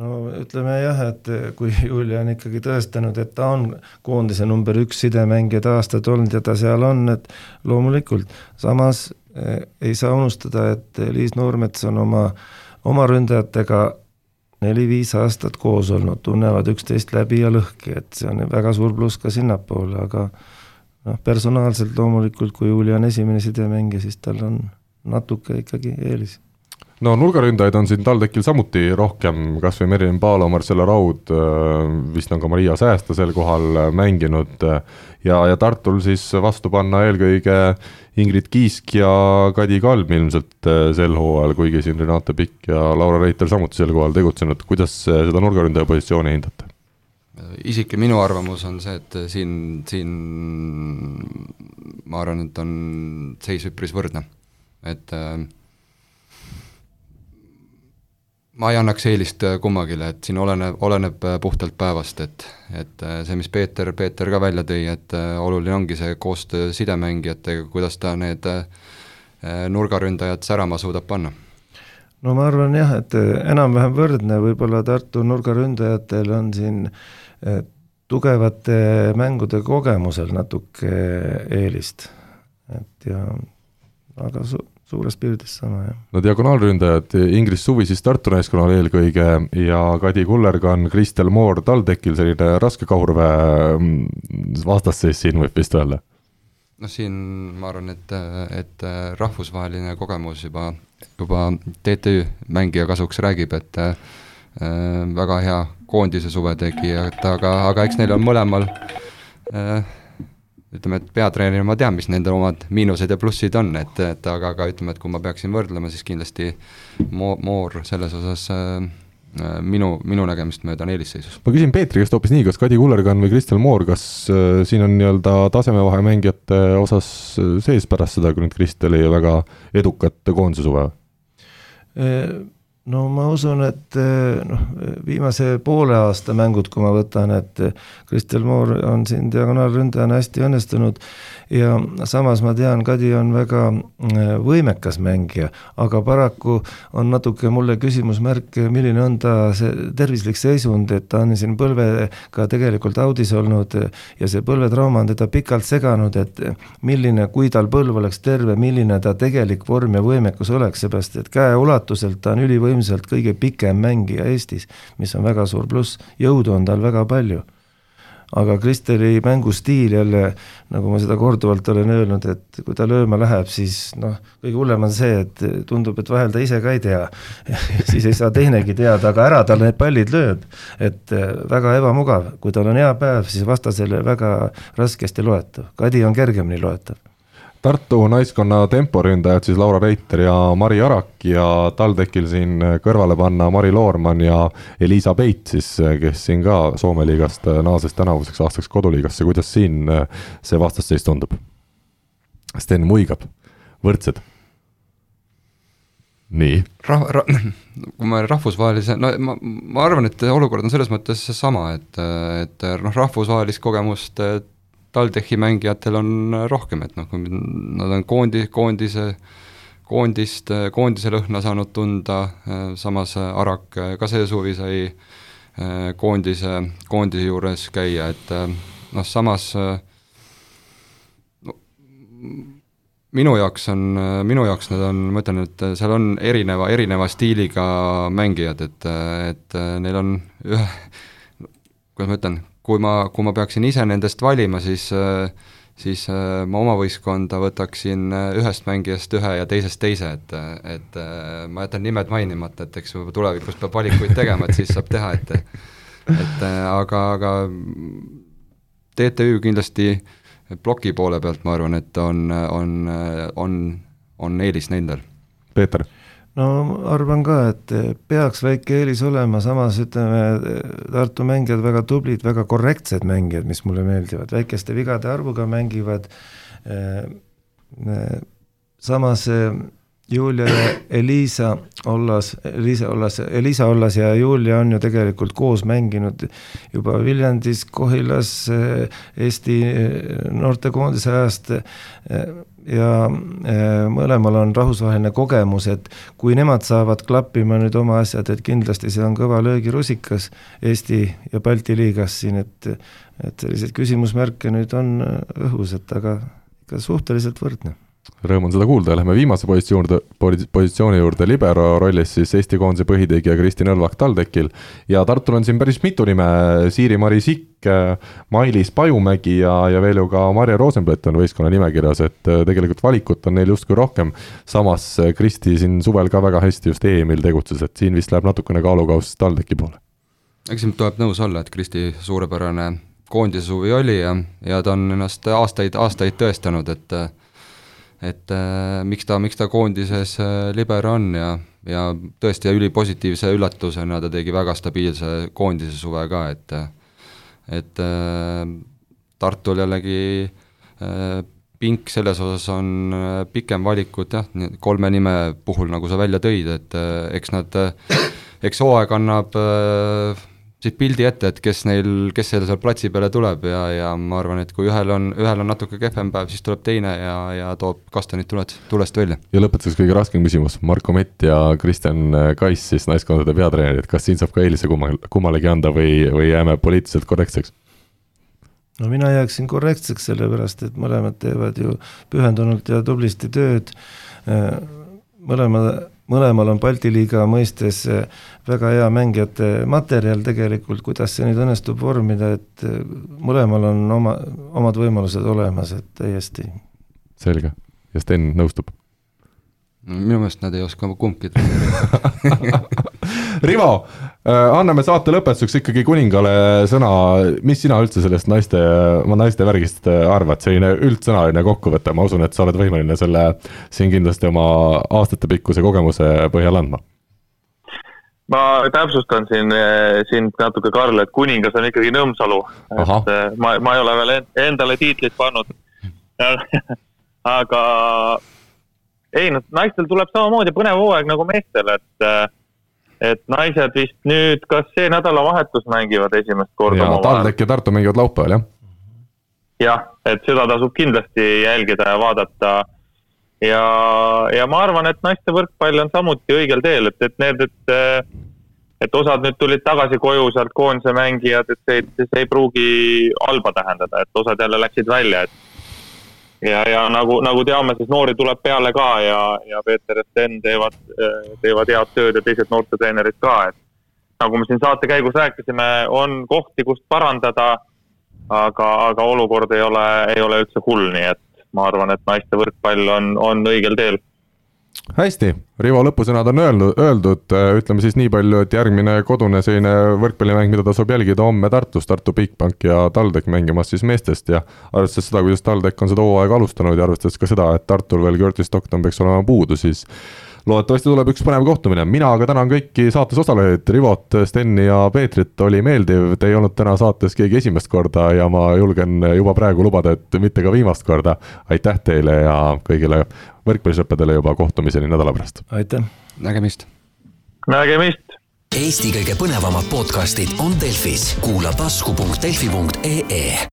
No ütleme jah, et kui Julia on ikkagi tõestanud, et ta on koondise number üks sidemängija aastaid olnud ja ta seal on, et loomulikult, samas eh, ei saa unustada, et Liis Noormets on oma, oma ründajatega neli-viis aastat koos olnud, tunnevad üksteist läbi ja lõhki, et see on väga suur pluss ka sinnapoole, aga noh, personaalselt loomulikult, kui Julia on esimene sidemängija, siis tal on natuke ikkagi eelis no nurgaründajaid on siin TalTechil samuti rohkem, kas või Merilin Paalo, Marcella Raud, äh, vist on ka Maria Säästa sel kohal äh, mänginud. Ja, ja Tartul siis vastu panna eelkõige Ingrid Kiisk ja Kadi Kalm ilmselt äh, sel hooajal, kuigi siin Renate Pikk ja Laura Reiter samuti sel kohal tegutsenud, kuidas seda nurgaründaja positsiooni hindate? isik ja minu arvamus on see, et siin, siin ma arvan, et on seis üpris võrdne, et äh, ma ei annaks eelist äh, kummagile, et siin oleneb, oleneb äh, puhtalt päevast, et, et äh, see, mis Peeter, Peeter ka välja tõi, et oluline ongi see koostöö sidemängijatega, kuidas ta need nurgaründajad särama suudab panna. No ma arvan jah, et enam-vähem võrdne, võib-olla Tartu nurgaründajatel on siin tugevate mängude kogemusel natuke eelist, et ja aga su-, suures pildides sama, jah. no diagonaalründajad, Ingris Suvi siis Tartu naiskonnal eelkõige ja Kadi Kullergann, Kristel Moor TalTechil, selline raske kahurväe mm, vastasseis siin võib vist öelda? noh, siin ma arvan, et, et rahvusvaheline kogemus juba, juba TTÜ mängija kasuks räägib, et äh, väga hea koondise suve tegi, et aga, aga eks neil on mõlemal äh, ütleme, et peatreenerina ma tean, mis nende omad miinused ja plussid on, et, et aga, aga ütleme, et kui ma peaksin võrdlema, siis kindlasti Mo-, Moor selles osas äh, minu, minu nägemist mööda on eelisseisus. ma küsin Peetri käest hoopis nii, kas Kadi Kullergann või Kristel Moor, kas äh, siin on nii-öelda tasemevahe mängijate osas äh, sees pärast seda, kui nüüd Kristel jäi väga edukat koondise suve? Äh, no ma usun, et eh, noh, viimase poole aasta mängud, kui ma võtan, et Kristel Moor on siin diagonaalründajana hästi õnnestunud ja samas ma tean, Kadi on väga eh, võimekas mängija, aga paraku on natuke mulle küsimusmärk, milline on ta see tervislik seisund, et ta on siin põlvega tegelikult audis olnud ja see põlvetrauma on teda pikalt seganud, et milline, kui tal põlv oleks terve, milline ta tegelik vorm ja võimekus oleks, seepärast et käeulatuselt ta on ülivõimeline ilmselt kõige pikem mängija Eestis, mis on väga suur pluss, jõudu on tal väga palju. aga Kristeli mängustiil jälle, nagu ma seda korduvalt olen öelnud, et kui ta lööma läheb, siis noh, kõige hullem on see, et tundub, et vahel ta ise ka ei tea. Siis ei saa teinegi teada, aga ära ta need pallid lööb. et eh, väga ebamugav, kui tal on hea päev, siis vastasele väga raskesti loetav, Kadi on kergemini loetav Tartu naiskonna temporündajad siis Laura Reiter ja Mari Arak ja TalTechil siin kõrvale panna Mari Loormann ja Elisa Peit siis, kes siin ka Soome liigast naases tänavuseks aastaks koduliigasse, kuidas siin see vastasseis tundub? Sten muigab, võrdsed nii. Rah-, ra-, kui me rahvusvahelise, no ma, ma arvan, et olukord on selles mõttes sama, et, et noh, rahvusvahelist kogemust TalTechi mängijatel on rohkem, et noh, kui nad on koondi, koondise, koondist, koondise lõhna saanud tunda, samas Arak ka see suvi sai eh, koondise, koondise juures käia, et eh, noh, samas no, minu jaoks on, minu jaoks nad on, ma ütlen, et seal on erineva, erineva stiiliga mängijad, et, et neil on ühe, kuidas ma ütlen, kui ma, kui ma peaksin ise nendest valima, siis siis ma oma võistkonda võtaksin ühest mängijast ühe ja teisest teise, et, et ma jätan nimed mainimata, et eks tulevikus peab valikuid tegema, et siis saab teha, et et aga, aga TTÜ kindlasti ploki poole pealt ma arvan, et on, on, on, on eelis nendel. Peeter no arvan ka, et peaks väike eelis olema, samas ütleme, Tartu mängijad väga tublid, väga korrektsed mängijad, mis mulle meeldivad, väikeste vigade arvuga mängivad, eh, eh, samas eh, Julia ja Elisa Ollas, Elisa Ollas, Elisa Ollas ja Julia on ju tegelikult koos mänginud juba Viljandis, Kohilas, Eesti noortekoondise ajast ja eh, mõlemal on rahvusvaheline kogemus, et kui nemad saavad klappima nüüd oma asjad, et kindlasti see on kõva löögirusikas Eesti ja Balti liigas siin, et et selliseid küsimusmärke nüüd on õhus, et aga ikka suhteliselt võrdne Rõõm on seda kuulda. Lähme viimase positsiooni, positsiooni juurde, libero rollis siis Eesti koondise põhitegija Kristi Nõlvak TalTechil ja Tartul on siin päris mitu nime, Siiri-Mari Sikk, Mailis Pajumägi ja, ja veel ju ka Marje Rosenblett on võistkonna nimekirjas, et äh, tegelikult valikut on neil justkui rohkem, samas äh, Kristi siin suvel ka väga hästi just EM-il tegutses, et siin vist läheb natukene kaalukauss TalTechi poole. eks siin tuleb nõus olla, et Kristi suurepärane koondise suvi oli ja, ja ta on ennast aastaid, aastaid tõestanud, et et äh, miks ta, miks ta koondises äh, liber on ja, ja tõesti ülipositiivse üllatusena ta tegi väga stabiilse koondise suve ka, et et äh, Tartul jällegi äh, pink selles osas on äh, pikem valikut jah, kolme nime puhul, nagu sa välja tõid, et äh, eks nad, eks hooaeg annab äh, siit pildi ette, et kes neil, kes seal seal platsi peale tuleb ja, ja ma arvan, et kui ühel on, ühel on natuke kehvem päev, siis tuleb teine ja, ja toob kastanid tuled, tulest välja. ja lõpetuseks kõige raskem küsimus, Marko Mett ja Kristjan Kais siis naiskondade peatreenerid, kas siin saab ka eelise kummal, kummalegi anda või, või jääme poliitiliselt korrektseks? no mina jääksin korrektseks, sellepärast et mõlemad teevad ju pühendunult ja tublisti tööd, mõlema mõlemal on Balti liiga mõistes eh, väga hea mängijate materjal tegelikult, kuidas see nüüd õnnestub vormida, et eh, mõlemal on oma, omad võimalused olemas, et täiesti. selge, ja Sten nõustub? Minu meelest nad ei oska kumbki treenida Rivo, äh, anname saate lõpetuseks ikkagi kuningale sõna, mis sina üldse sellest naiste, naiste värgist äh, arvad, selline üldsõnaline kokkuvõte, ma usun, et sa oled võimeline selle siin kindlasti oma aastatepikkuse kogemuse põhjal andma. Ma täpsustan siin, äh, siin natuke, Karl, et kuningas on ikkagi Nõmsalu. et ma, ma ei ole veel endale tiitlit pannud. Aga ei, noh, naistel tuleb samamoodi põnev hooaeg nagu meestel, et et naised vist nüüd, kas see nädalavahetus mängivad esimest korda ja TalTech ja Tartu mängivad laupäeval, jah? jah, et seda tasub kindlasti jälgida ja vaadata. ja, ja ma arvan, et naiste võrkpall on samuti õigel teel, et, et need, et et osad nüüd tulid tagasi koju sealt koondise mängijad, et see, see ei pruugi halba tähendada, et osad jälle läksid välja, et ja, ja nagu, nagu teame, siis noori tuleb peale ka ja, ja Peeter ja Sten teevad, teevad head tööd ja teised noortetreenerid ka, et nagu me siin saate käigus rääkisime, on kohti, kust parandada. aga, aga olukord ei ole, ei ole üldse hull, nii et ma arvan, et naiste võrkpall on, on õigel teel hästi, Rivo lõpusõnad on öelnud, öeldud, ütleme siis nii palju, et järgmine kodune selline võrkpallimäng, mida tasub jälgida homme Tartus, Tartu Bigbank ja TalTech mängimas siis meestest. Ja arvestades seda, kuidas TalTech on seda hooaega alustanud ja arvestades ka seda, et Tartul veel Curtis Stockton peaks olema puudu, siis loodetavasti tuleb üks põnev kohtumine, mina aga tänan kõiki saates osalejaid, Rivot, Steni ja Peetrit, oli meeldiv, te ei olnud täna saates keegi esimest korda ja ma julgen juba praegu lubada, et mitte ka viimast korda. aitäh teile ja kõigile võrkpallisõppedele juba kohtumiseni nädala pärast. aitäh. nägemist. nägemist. Eesti kõige põnevamad podcastid on Delfis, kuula tasku.delfi.ee